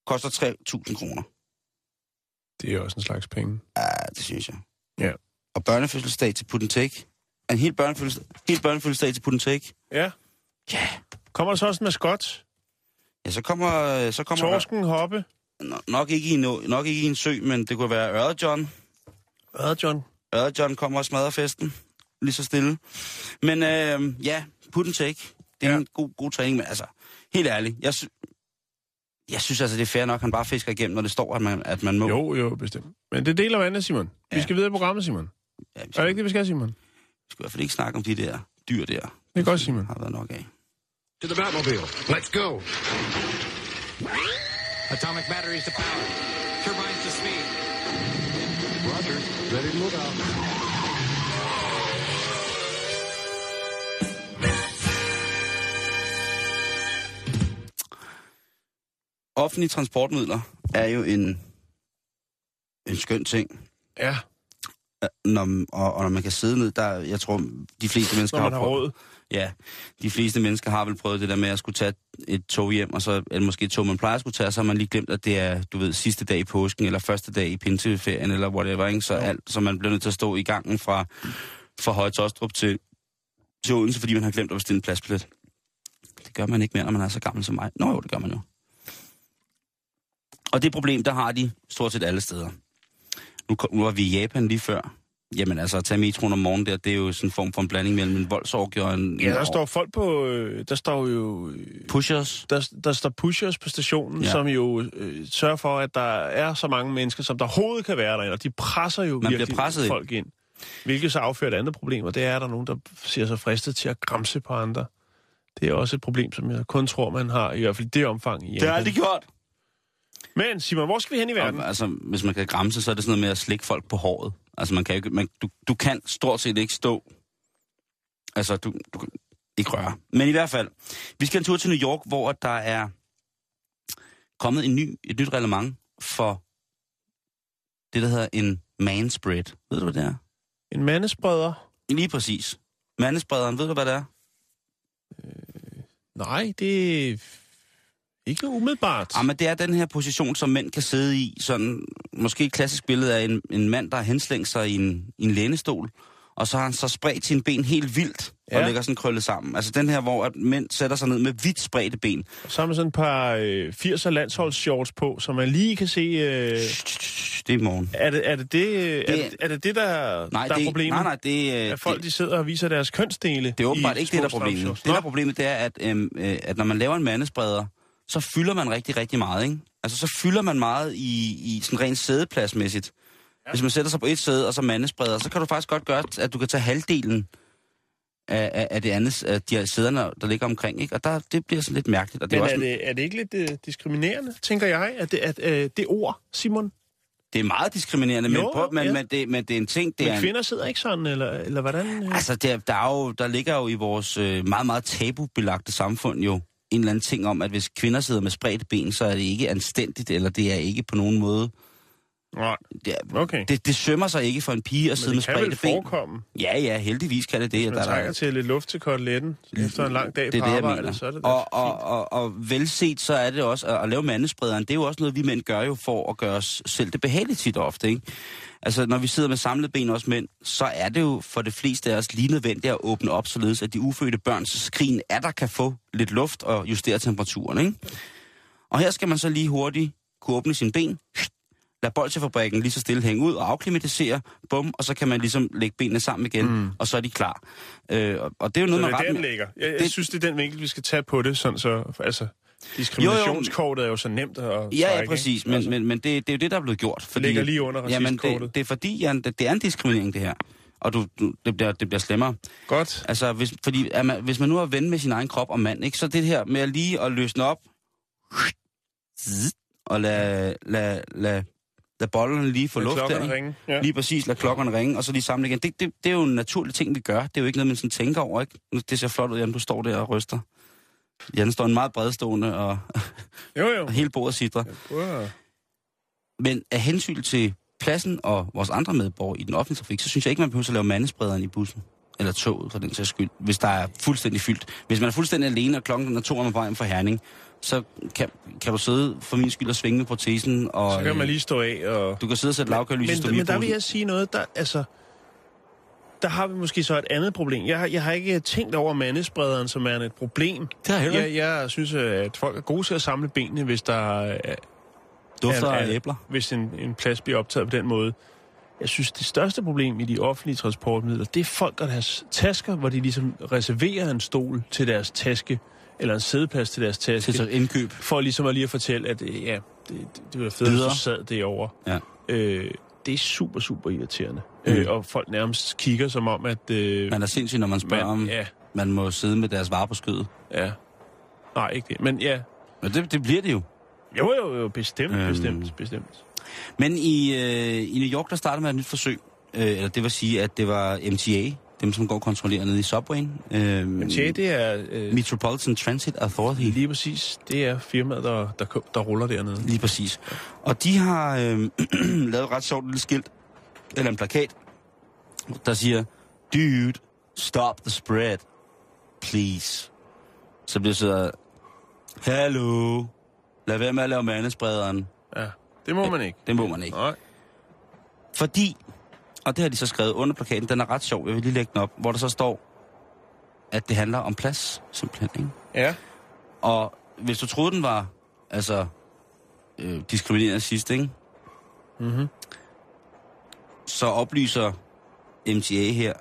Speaker 1: koster 3.000 kroner.
Speaker 2: Det er også en slags penge.
Speaker 1: Ja, det synes jeg.
Speaker 2: Ja.
Speaker 1: Og børnefødselsdag til Put Take. En helt børnefødselsdag, helt børnefødselsdag til Put Take.
Speaker 2: Ja.
Speaker 1: Ja.
Speaker 2: Kommer der så også en maskot?
Speaker 1: Ja, så kommer, så kommer
Speaker 2: Torsken, hoppe?
Speaker 1: Nok ikke, i en, nok ikke i en sø, men det kunne være Ørred John.
Speaker 2: Hvad, John?
Speaker 1: Ørred John kommer og smadrer festen. Lige så stille. Men øh, ja, Put Take. Det er ja. En god, god træning, men altså, helt ærligt, jeg, jeg synes altså, det er fair nok, at han bare fisker igennem, når det står, at man, at man må.
Speaker 2: Jo, jo, bestemt. Men det deler vandet, Simon. Vi
Speaker 1: Ja.
Speaker 2: skal videre i programmet, Simon.
Speaker 1: Ja, vi
Speaker 2: Er
Speaker 1: skal,
Speaker 2: det ikke det, vi skal, Simon?
Speaker 1: vi skal i hvert fald ikke snakke om de der dyr der.
Speaker 2: Det er godt, Simon.
Speaker 1: har været nok af.
Speaker 3: To the Batmobile. Let's go.
Speaker 5: Atomic batteries to power. Turbines to speed.
Speaker 3: Roger. Ready to move out.
Speaker 1: Offentlige transportmidler er jo en, en skøn ting.
Speaker 2: Ja,
Speaker 1: Når, og, og når man kan sidde ned, der, jeg tror, de fleste mennesker
Speaker 2: når man har
Speaker 1: prøvet,
Speaker 2: råd.
Speaker 1: Ja, de fleste mennesker har vel prøvet det der med at skulle tage et tog hjem, og så, eller måske et tog, man plejer at skulle tage, så har man lige glemt, at det er, du ved, sidste dag i påsken, eller første dag i pinseferien, eller whatever, ikke? Så, alt, så man bliver nødt til at stå i gangen fra, fra Høje Tostrup til, til Odense, fordi man har glemt at bestille en pladsbillet. Det gør man ikke mere, når man er så gammel som mig. Nå jo, det gør man jo. Og det problem, der har de stort set alle steder. Nu, kom- nu var vi i Japan lige før. Jamen altså, at tage metroen om morgenen der, det er jo sådan en form for en blanding mellem en voldsorgie og en...
Speaker 2: Ja, der
Speaker 1: en
Speaker 2: står folk på... øh, Der står jo... øh,
Speaker 1: Pushers.
Speaker 2: Der, der står pushers på stationen,
Speaker 1: Ja.
Speaker 2: som jo øh, sørger for, at der er så mange mennesker, som der overhovedet kan være derinde. Og de presser jo
Speaker 1: bliver
Speaker 2: virkelig
Speaker 1: presset
Speaker 2: folk ind. Hvilket så affører et andet problem, og det er, at der er nogen, der siger sig fristet til at græmse på andre. Det er også et problem, som jeg kun tror, man har, i hvert fald i det omfang i
Speaker 1: Det har jeg aldrig gjort.
Speaker 2: Men Simon, hvor skal vi hen i verden?
Speaker 1: Og, altså, hvis man kan græmse, så er det sådan noget med at slikke folk på håret. Altså, man kan ikke, man, du, du kan stort set ikke stå. Altså, du, du kan ikke røre. Men i hvert fald, vi skal en tur til New York, hvor der er kommet en ny, et nyt reglement for det, der hedder en manspread. Ved du, hvad det er?
Speaker 2: En mandespreder?
Speaker 1: Lige præcis. Mandesprederen, ved du, hvad det er?
Speaker 2: Nej, det ikke umiddelbart.
Speaker 1: Ja, men det er den her position, som mænd kan sidde i. Sådan, måske et klassisk billede af en, en mand, der har henslængt sig i en, i en lænestol, og så har han så spredt sine ben helt vildt, og
Speaker 2: Ja.
Speaker 1: lægger sådan krøllet sammen. Altså den her, hvor at mænd sætter sig ned med vidt spredte ben.
Speaker 2: Så man sådan et par øh, 80'er landsholdsshorts på, så man lige kan se... Øh,
Speaker 1: Det er i morgen.
Speaker 2: er, det, er, det det, er,
Speaker 1: Det-
Speaker 2: er det det, der,
Speaker 1: Nej,
Speaker 2: der
Speaker 1: det,
Speaker 2: er problemet?
Speaker 1: nej, nej, det, øh,
Speaker 2: At folk
Speaker 1: det,
Speaker 2: de sidder og viser deres kønsdele
Speaker 1: det er åbenbart ikke det, der er problemet. Det, der er problemet, det er, at, øhm, øh, at når man laver en mandespreder, så fylder man rigtig, rigtig meget, ikke? Altså, så fylder man meget i, i sådan rent sædepladsmæssigt. Ja. Hvis man sætter sig på et sæde, og så mandespreder, så kan du faktisk godt gøre, at du kan tage halvdelen af, af, af det andet, af de her sæderne, der ligger omkring, ikke? Og der, det bliver sådan lidt mærkeligt. Og det,
Speaker 2: Men
Speaker 1: er,
Speaker 2: er
Speaker 1: også,
Speaker 2: det, er det ikke lidt uh, diskriminerende, tænker jeg, at det, at, uh, det ord, Simon?
Speaker 1: det er meget diskriminerende, men,
Speaker 2: Jo,
Speaker 1: prøv, men,
Speaker 2: ja.
Speaker 1: men, det, men det er en ting, det
Speaker 2: Men
Speaker 1: er en,
Speaker 2: kvinder sidder ikke sådan, eller, eller hvordan? Uh?
Speaker 1: Altså, der, der, er jo, der ligger jo i vores øh, meget, meget tabubelagte samfund jo en eller anden ting om, at hvis kvinder sidder med spredte ben, så er det ikke anstændigt, eller det er ikke på nogen måde...
Speaker 2: Nej,
Speaker 1: Det, er,
Speaker 2: okay.
Speaker 1: det, det sømmer sig ikke for en pige at sidde
Speaker 2: Men
Speaker 1: med
Speaker 2: det kan vel
Speaker 1: spredte ben.
Speaker 2: forekomme,
Speaker 1: Ja, ja, heldigvis kan det det.
Speaker 2: man
Speaker 1: Der, der,
Speaker 2: til lidt luft til koteletten efter en lang dag
Speaker 1: det er
Speaker 2: på
Speaker 1: det,
Speaker 2: arbejde,
Speaker 1: mener.
Speaker 2: så er det da
Speaker 1: og, og, og, og velset, så er det også at, at lave mandesprederen. Det er jo også noget, vi mænd gør jo for at gøre os selv det behageligt tit ofte, ikke? Altså, når vi sidder med samlet ben, også mænd, så er det jo for det fleste af os lige nødvendigt at åbne op, således at de ufødte børns skrin er der kan få lidt luft og justere temperaturen, ikke? Og her skal man så lige hurtigt kunne åbne sine ben, lade bolsjefabrikken lige så stille hænge ud og afklimatisere, bum, og så kan man ligesom lægge benene sammen igen, mm. og så er de klar. Øh, og, og det er jo
Speaker 2: Så
Speaker 1: noget,
Speaker 2: det
Speaker 1: man
Speaker 2: er der,
Speaker 1: ret...
Speaker 2: den ligger. Jeg, jeg
Speaker 1: det-
Speaker 2: synes, det er den vinkel, vi skal tage på det, sådan så... Altså, diskriminationskortet er jo så nemt at trække,
Speaker 1: Ja, ja, præcis, men,
Speaker 2: Altså,
Speaker 1: men, men det, det er jo det, der er blevet gjort. Fordi,
Speaker 2: ligger lige under
Speaker 1: Jamen,
Speaker 2: racistkortet.
Speaker 1: det, det er fordi, Jan, det, det er en diskriminering, det her. Og du, du, det, bliver, det bliver slemmere.
Speaker 2: Godt.
Speaker 1: Altså, hvis, fordi, er man, hvis man nu er ven med sin egen krop og mand, ikke, så det her med at lige at løsne op, og lade, lade, lade, lade bollerne lige få
Speaker 2: Lad
Speaker 1: luft der,
Speaker 2: ringe. Ja.
Speaker 1: Lige præcis, lade klokkerne ringe, og så lige samle igen. Det, det, det er jo en naturlig ting, vi gør. Det er jo ikke noget, man sådan tænker over, ikke? Det ser flot ud, Jan, du står der og ryster. Jan står en meget bredstående, og,
Speaker 2: Jo, jo.
Speaker 1: og hele bordet sidder. Men af hensyn til pladsen og vores andre medborgere i den offentlige trafik, så synes jeg ikke, man behøver at lave mandesprederen i bussen. Eller toget, for den sags skyld, hvis der er fuldstændig fyldt. Hvis man er fuldstændig alene, og klokken er to, og man hjem fra Herning, så kan, kan du sidde for min skyld og svinge med protesen. Og,
Speaker 2: Så kan man
Speaker 1: øh,
Speaker 2: lige stå af og...
Speaker 1: Du kan sidde og sætte lavkørlys i
Speaker 2: men, men der vil jeg sige noget, der, altså... Der har vi måske så et andet problem. Jeg, har- jeg har ikke tænkt over mandesprederen, som er et problem.
Speaker 1: Det har jeg
Speaker 2: jeg, synes, at folk er gode til at samle benene, hvis der er,
Speaker 1: Dufter
Speaker 2: er-
Speaker 1: af
Speaker 2: er-
Speaker 1: æbler.
Speaker 2: hvis en, en plads bliver optaget på den måde. Jeg synes, det største problem i de offentlige transportmidler, det er folk, der har deres tasker, hvor de ligesom reserverer en stol til deres taske, eller en sædeplads til deres taske,
Speaker 1: Til indkøb.
Speaker 2: for ligesom at lige at fortælle, at ja, det, det, det var fedt,
Speaker 1: Videre.
Speaker 2: du sad derovre.
Speaker 1: Ja.
Speaker 2: Øh, det er super, super irriterende. Mm. Øh, og folk nærmest kigger som om, at... Øh,
Speaker 1: Man er sindssyg, når man spørger
Speaker 2: man,
Speaker 1: om,
Speaker 2: ja,
Speaker 1: man må sidde med deres varer på skødet.
Speaker 2: ja. Nej, ikke det. Men ja,
Speaker 1: Men det, det bliver det jo.
Speaker 2: jo, jo, jo, bestemt,
Speaker 1: Øhm.
Speaker 2: bestemt, bestemt.
Speaker 1: Men i, øh, i New York, der startede man et nyt forsøg. Øh, eller det vil sige, at det var MTA, dem som går og kontrollerer nede i subwayen. Øh,
Speaker 2: Men tja, det er øh,
Speaker 1: Metropolitan Transit Authority.
Speaker 2: lige præcis. Det er firmaet, der, der, der ruller dernede.
Speaker 1: Lige præcis. Og de har øh, lavet et ret sjovt lille skilt, eller en plakat, der siger, Dude, stop the spread, please. Så bliver så, Hallo, lad være med at lave mandesprederen.
Speaker 2: Ja, det må man ikke.
Speaker 1: Det må man ikke.
Speaker 2: Nej.
Speaker 1: Fordi, og det har de så skrevet under plakaten, den er ret sjov, jeg vil lige lægge den op, hvor der så står, at det handler om plads, simpelthen. Ikke?
Speaker 2: Ja.
Speaker 1: Og hvis du troede, den var altså øh, diskriminerende sidst, ikke?
Speaker 2: Mhm.
Speaker 1: Så oplyser MTA her,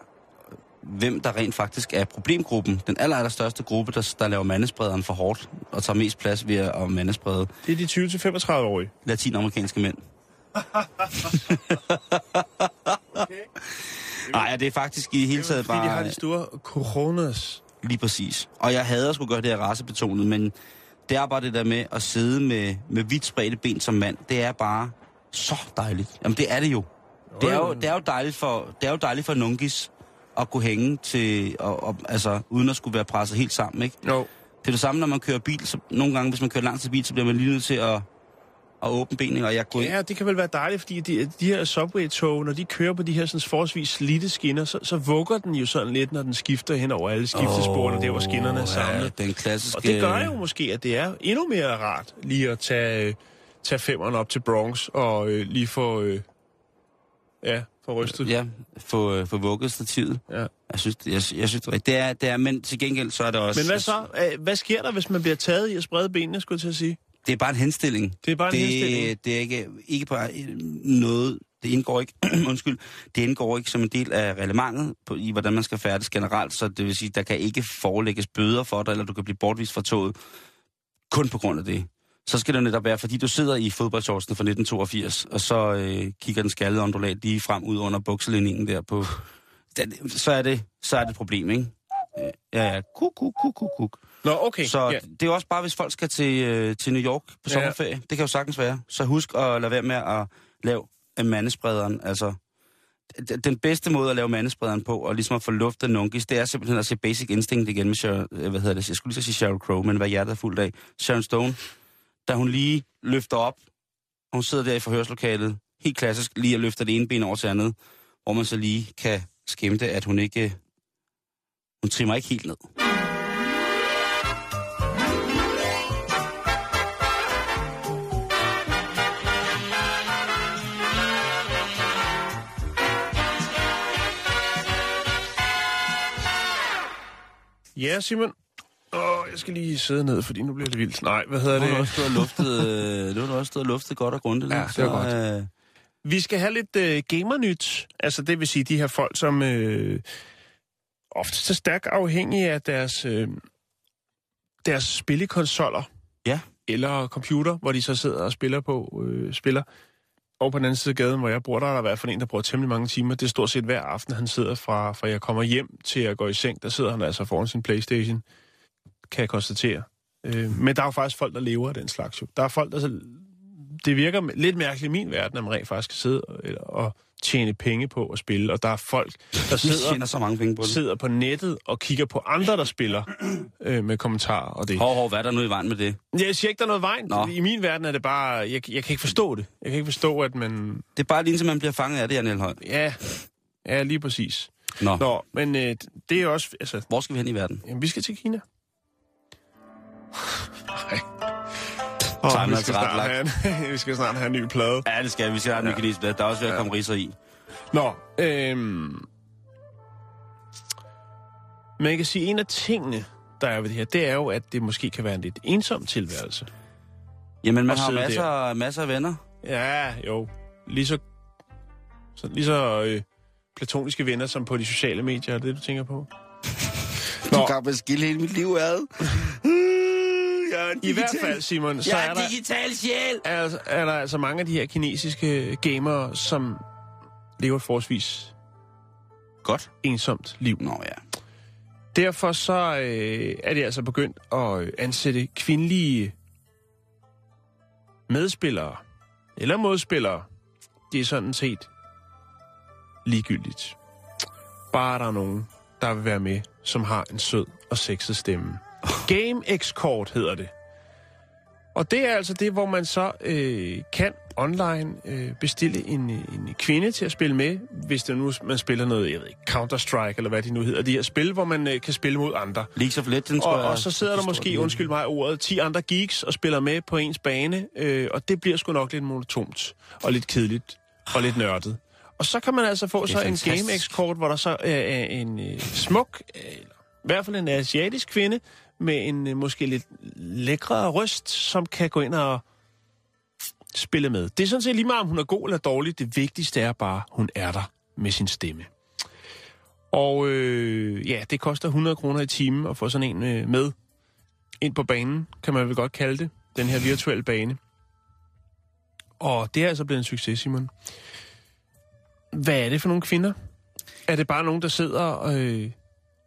Speaker 1: hvem der rent faktisk er problemgruppen. Den aller, aller største gruppe, der, der laver mandesprederen for hårdt og tager mest plads ved at mandesprede
Speaker 2: Det er de 20-35-årige.
Speaker 1: latinamerikanske mænd. Nej, det er faktisk i det hele taget
Speaker 2: Fordi de har
Speaker 1: bare
Speaker 2: de store coronas.
Speaker 1: lige præcis. Og jeg hader at skulle gøre det her racebetonet, men det er bare det der med at sidde med, med vidt spredte ben som mand. Det er bare så dejligt. Jamen, det er det jo. Det er jo, det er jo dejligt for, det er jo dejligt for Nungis at kunne hænge til, og, og, altså, uden at skulle være presset helt sammen, ikke?
Speaker 2: Jo.
Speaker 1: Det er det samme, når man kører bil. Så nogle gange, hvis man kører langt til bil, så bliver man lige nødt til at, at åbne benene, og jeg går ind.
Speaker 2: Ja, det kan vel være dejligt, fordi de, de her subway-tog, når de kører på de her sådan forholdsvis slidte skinner, så, så vugger den jo sådan lidt, når den skifter hen over alle skiftesporene, oh, der hvor skinnerne er samlet.
Speaker 1: Ja, den klassiske...
Speaker 2: Og det gør jo måske, at det er endnu mere rart lige at tage, øh, tage femmeren op til Bronx og øh, lige få, øh, ja, få rystet.
Speaker 1: Ja, få, øh, få vugget stativet.
Speaker 2: Ja.
Speaker 1: Jeg synes, jeg, jeg synes det. Det er, det er, men til gengæld så er det også...
Speaker 2: Men hvad så? Hvad sker der, hvis man bliver taget i at sprede benene, skulle jeg til at sige?
Speaker 1: Det er bare en henstilling.
Speaker 2: Det er bare en
Speaker 1: det,
Speaker 2: henstilling.
Speaker 1: Det er ikke, ikke øh, noget... Det indgår ikke, undskyld, det indgår ikke som en del af reglementet på, i, hvordan man skal færdes generelt, så det vil sige, der kan ikke forelægges bøder for dig, eller du kan blive bortvist fra toget, kun på grund af det. Så skal det netop være, fordi du sidder i fodboldshortsene fra 1982, og så øh, kigger den skaldede ondulat lige frem ud under bukselinningen der på... Den, så, er det, så er det et problem, ikke? Øh, Ja, ja. Kuk, kuk, kuk, kuk, kuk.
Speaker 2: Nå, okay.
Speaker 1: Så
Speaker 2: ja.
Speaker 1: det er også bare, hvis folk skal til, øh, til New York på
Speaker 2: Ja.
Speaker 1: sommerferie. Det kan jo sagtens være. Så husk at lade være med at lave en mandesprederen. Altså, den bedste måde at lave mandesprederen på, og ligesom at få luftet nunkis, det er simpelthen at se Basic Instinct igen med Sharon, øh, hvad hedder det, jeg skulle lige sige Sheryl Crow, men hvad hjertet er fuldt af. Sharon Stone, da hun lige løfter op, hun sidder der i forhørslokalet, helt klassisk, lige at løfte det ene ben over til andet, hvor man så lige kan skimte, at hun ikke, hun trimmer ikke helt ned.
Speaker 2: Ja, Simon. Åh, jeg skal lige sidde ned, fordi nu bliver det vildt. Nej, hvad hedder
Speaker 1: Nu har du
Speaker 2: det?
Speaker 1: også stået og luftet, øh, nu har du også stået og luftet godt og grundigt.
Speaker 2: Ja, det var
Speaker 1: Så, Øh,
Speaker 2: Vi skal have lidt øh, gamernyt. Altså, det vil sige de her folk, som øh, ofte er stærkt afhængige af deres, øh, deres spillekonsoller.
Speaker 1: Ja.
Speaker 2: Eller computer, hvor de så sidder og spiller på, øh, spiller. Og på den anden side af gaden, hvor jeg bor, der er der i hvert fald en, der bruger temmelig mange timer. Det er stort set hver aften, han sidder fra, fra jeg kommer hjem til at gå i seng. Der sidder han altså foran sin Playstation, kan jeg konstatere. Øh, men der er jo faktisk folk, der lever af den slags. Jo. Der er folk, der så det virker lidt mærkeligt i min verden, at man rent faktisk kan sidde og, tjene penge på at spille. Og der er folk, der sidder,
Speaker 1: så mange penge på det.
Speaker 2: sidder på nettet og kigger på andre, der spiller øh, med kommentarer og det.
Speaker 1: Hov, hov, hvad er der nu i vejen med det?
Speaker 2: Jeg siger ikke, der er noget vejen.
Speaker 1: Nå.
Speaker 2: I min verden er det bare... Jeg, jeg kan ikke forstå det. Jeg kan ikke forstå, at man...
Speaker 1: Det er bare lige indtil man bliver fanget af det, Jan Elhøj.
Speaker 2: Ja, ja lige præcis.
Speaker 1: Nå. Nå,
Speaker 2: men øh, det er også... Altså,
Speaker 1: Hvor skal vi hen i verden?
Speaker 2: jamen, vi skal til Kina. Nej.
Speaker 1: Timeren
Speaker 2: vi,
Speaker 1: er
Speaker 2: skal snart have en, vi skal snart have en ny plade.
Speaker 1: Ja, det skal vi. Vi skal have en ny blad. Der er også ved at komme riser i.
Speaker 2: Nå, øhm... Man kan sige, at en af tingene, der er ved det her, det er jo, at det måske kan være en lidt ensom tilværelse.
Speaker 1: Jamen, man har masser, masser af venner.
Speaker 2: Ja, jo. Lige så, så, lige så øh, platoniske venner som på de sociale medier, er det det, du tænker på?
Speaker 1: Du kan bare skille hele mit liv ad. Jeg er en
Speaker 2: I hvert fald, Simon, så
Speaker 1: Jeg
Speaker 2: er
Speaker 1: er digital sjæl.
Speaker 2: er, er der altså mange af de her kinesiske gamere, som lever et forholdsvis
Speaker 1: Godt.
Speaker 2: ensomt liv.
Speaker 1: Nå ja.
Speaker 2: Derfor så øh, er de altså begyndt at øh, ansætte kvindelige medspillere. eller modspillere, det er sådan set ligegyldigt. Bare der er nogen, der vil være med, som har en sød og sexet stemme. Game Escort hedder det. Og det er altså det, hvor man så øh, kan online øh, bestille en, en kvinde til at spille med, hvis det nu man spiller noget, jeg ved ikke, Counter-Strike, eller hvad de nu hedder, de her spil, hvor man øh, kan spille mod andre.
Speaker 1: League of Legends,
Speaker 2: Og, og så sidder der måske, undskyld mig ordet, 10 andre geeks og spiller med på ens bane, øh, og det bliver sgu nok lidt monotont, og lidt kedeligt, og lidt nørdet. Og så kan man altså få så en
Speaker 1: fantastisk.
Speaker 2: GameX-kort, hvor der så øh, er en øh, smuk, øh, eller i hvert fald en asiatisk kvinde, med en øh, måske lidt lækre røst, som kan gå ind og spille med. Det er sådan set lige meget, om hun er god eller dårlig. Det vigtigste er bare, hun er der med sin stemme. Og øh, ja, det koster 100 kroner i timen at få sådan en øh, med ind på banen, kan man vel godt kalde det. Den her virtuelle bane. Og det er altså blevet en succes, Simon. Hvad er det for nogle kvinder? Er det bare nogen, der sidder øh,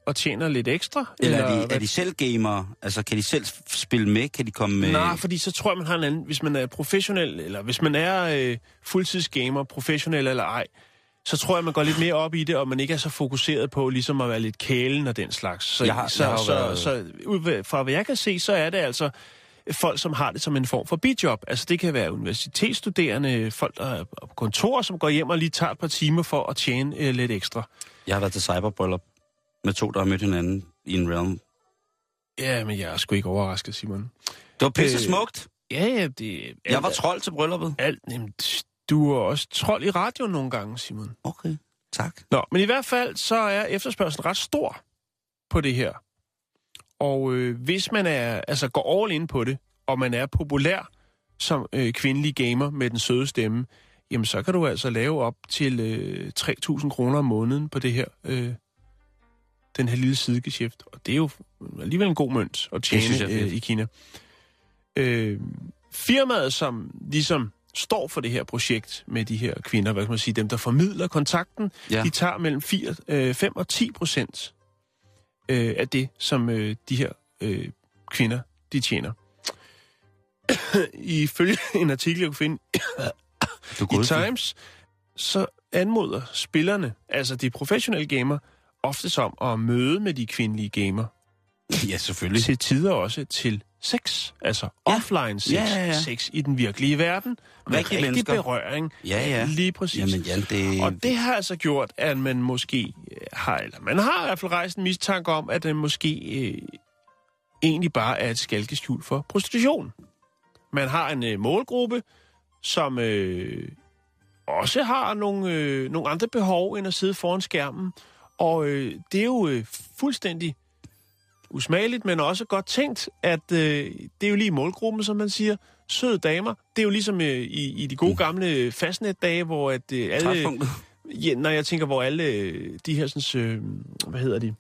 Speaker 2: og tjener lidt ekstra?
Speaker 1: Eller er de,
Speaker 2: hvad-
Speaker 1: er de selv gamere? Altså, kan de selv spille med? Kan de komme med...
Speaker 2: Nej, fordi så tror jeg, man har en anden... Hvis man er professionel, eller hvis man er øh, fuldtidsgamer, professionel eller ej, så tror jeg, man går lidt mere op i det, og man ikke er så fokuseret på ligesom at være lidt kælen og den slags. Så,
Speaker 1: Jeg har-
Speaker 2: så,
Speaker 1: jeg har
Speaker 2: så,
Speaker 1: været-
Speaker 2: så ud ved- fra hvad jeg kan se, så er det altså folk, som har det som en form for bidjob. Altså det kan være universitetsstuderende, folk, der er på kontor, som går hjem og lige tager et par timer for at tjene øh, lidt ekstra.
Speaker 1: Jeg har været til cyberbryllup med to, der har mødt hinanden i en realm.
Speaker 2: Ja, men jeg er sgu ikke overrasket, Simon.
Speaker 1: Det var pisse
Speaker 2: Øh,
Speaker 1: smukt.
Speaker 2: Ja, ja, det...
Speaker 1: Jeg var trold til brylluppet.
Speaker 2: Alt, jamen, du er også trold i radioen nogle gange, Simon.
Speaker 1: Okay, tak.
Speaker 2: Nå, men i hvert fald så er efterspørgselen ret stor på det her. Og øh, hvis man er, altså går all in på det, og man er populær som øh, kvindelig gamer med den søde stemme, jamen så kan du altså lave op til øh, 3.000 kroner om måneden på det her, øh, den her lille sidegeschæft. Og det er jo alligevel en god mønt at
Speaker 1: synes
Speaker 2: tjene
Speaker 1: fedt.
Speaker 2: øh, i Kina. Øh, firmaet, som ligesom står for det her projekt med de her kvinder, hvad kan man sige, dem der formidler kontakten,
Speaker 1: Ja.
Speaker 2: de tager mellem 4, øh, 5 og 10 procent øh, af det, som øh, de her øh, kvinder, de tjener. Ifølge en artikel, jeg kunne finde i Times, så anmoder spillerne, altså de professionelle gamer, ofte som at møde med de kvindelige gamer.
Speaker 1: Ja, selvfølgelig.
Speaker 2: Til tider også til sex, altså
Speaker 1: Ja.
Speaker 2: offline sex,
Speaker 1: Ja, ja, ja.
Speaker 2: sex i den virkelige verden, med rigtig
Speaker 1: mennesker.
Speaker 2: berøring.
Speaker 1: Ja, ja.
Speaker 2: Lige præcis.
Speaker 1: Jamen, Jan, det...
Speaker 2: Og det har altså gjort, at man måske øh, har, eller man har i hvert fald rejst en mistanke om, at det måske øh, egentlig bare er et skalkeskjul for prostitution. Man har en øh, målgruppe, som øh, også har nogle, øh, nogle andre behov end at sidde foran skærmen. Og øh, det er jo øh, fuldstændig usmageligt, men også godt tænkt, at øh, det er jo lige målgruppen, som man siger. Søde damer. Det er jo ligesom øh, i, i de gode gamle fastnet-dage, hvor at, øh, alle... Ja, når jeg tænker, hvor alle øh, de her, sådan, øh, hvad hedder de,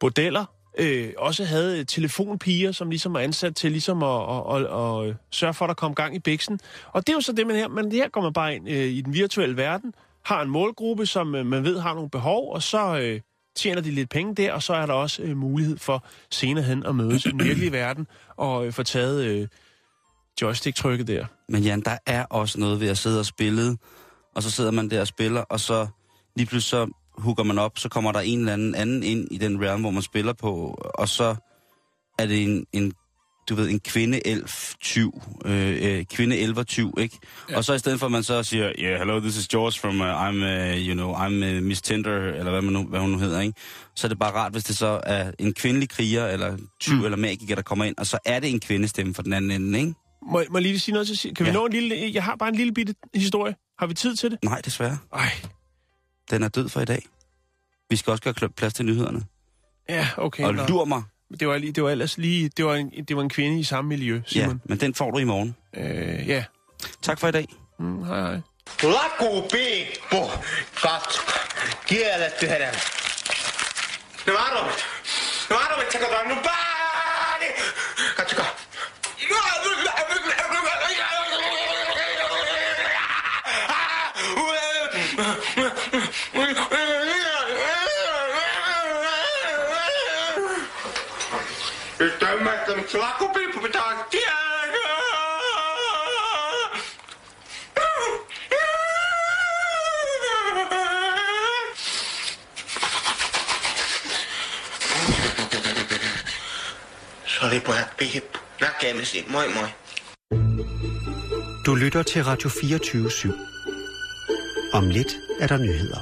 Speaker 2: bordeller, øh, også havde øh, telefonpiger, som ligesom er ansat til ligesom at, at, at, at, sørge for, at der kom gang i biksen. Og det er jo så det, man her, men her går man bare ind øh, i den virtuelle verden, har en målgruppe, som øh, man ved har nogle behov, og så øh, tjener de lidt penge der, og så er der også øh, mulighed for senere hen at mødes i den virkelige verden og øh, få taget øh, joystick-trykket der.
Speaker 1: Men Jan, der er også noget ved at sidde og spille, og så sidder man der og spiller, og så lige pludselig så hooker man op, så kommer der en eller anden anden ind i den realm, hvor man spiller på, og så er det en, en du ved, en kvinde elf tyv, øh, øh, kvinde elver tyv, ikke? Ja. Og så i stedet for, at man så siger, yeah, hello, this is George from, uh, I'm, uh, you know, I'm uh, Miss Tender, eller hvad, man nu, hvad hun nu hedder, ikke? Så er det bare rart, hvis det så er en kvindelig kriger, eller tyv, mm. eller magiker, der kommer ind, og så er det en kvindestemme for den anden ende, ikke?
Speaker 2: Må, må jeg lige sige noget til sig? Kan vi
Speaker 1: Ja.
Speaker 2: nå en lille... Jeg har bare en lille bitte historie. Har vi tid til det?
Speaker 1: Nej, desværre.
Speaker 2: Ej,
Speaker 1: Den er død for i dag. Vi skal også gøre plads til nyhederne.
Speaker 2: ja, okay.
Speaker 1: Og lur mig.
Speaker 2: Det var, lige, det var ellers lige... Det var, en, det var en kvinde i samme miljø,
Speaker 1: Ja,
Speaker 2: Simon.
Speaker 1: men den får du i morgen.
Speaker 2: Øh, ja.
Speaker 1: Tak for i dag.
Speaker 2: Mm, hej, hej.
Speaker 5: Lakupiippu, katso. Kielletty hedelmä. No arvit. No arvit, sä kato minun pääni. Katsokaa. Jestem człaku ptaszkiego! Så er det på at pip. Näkemisiin. Moi moi.
Speaker 6: Du lytter til Radio 24 /7. Om lidt er der nyheder.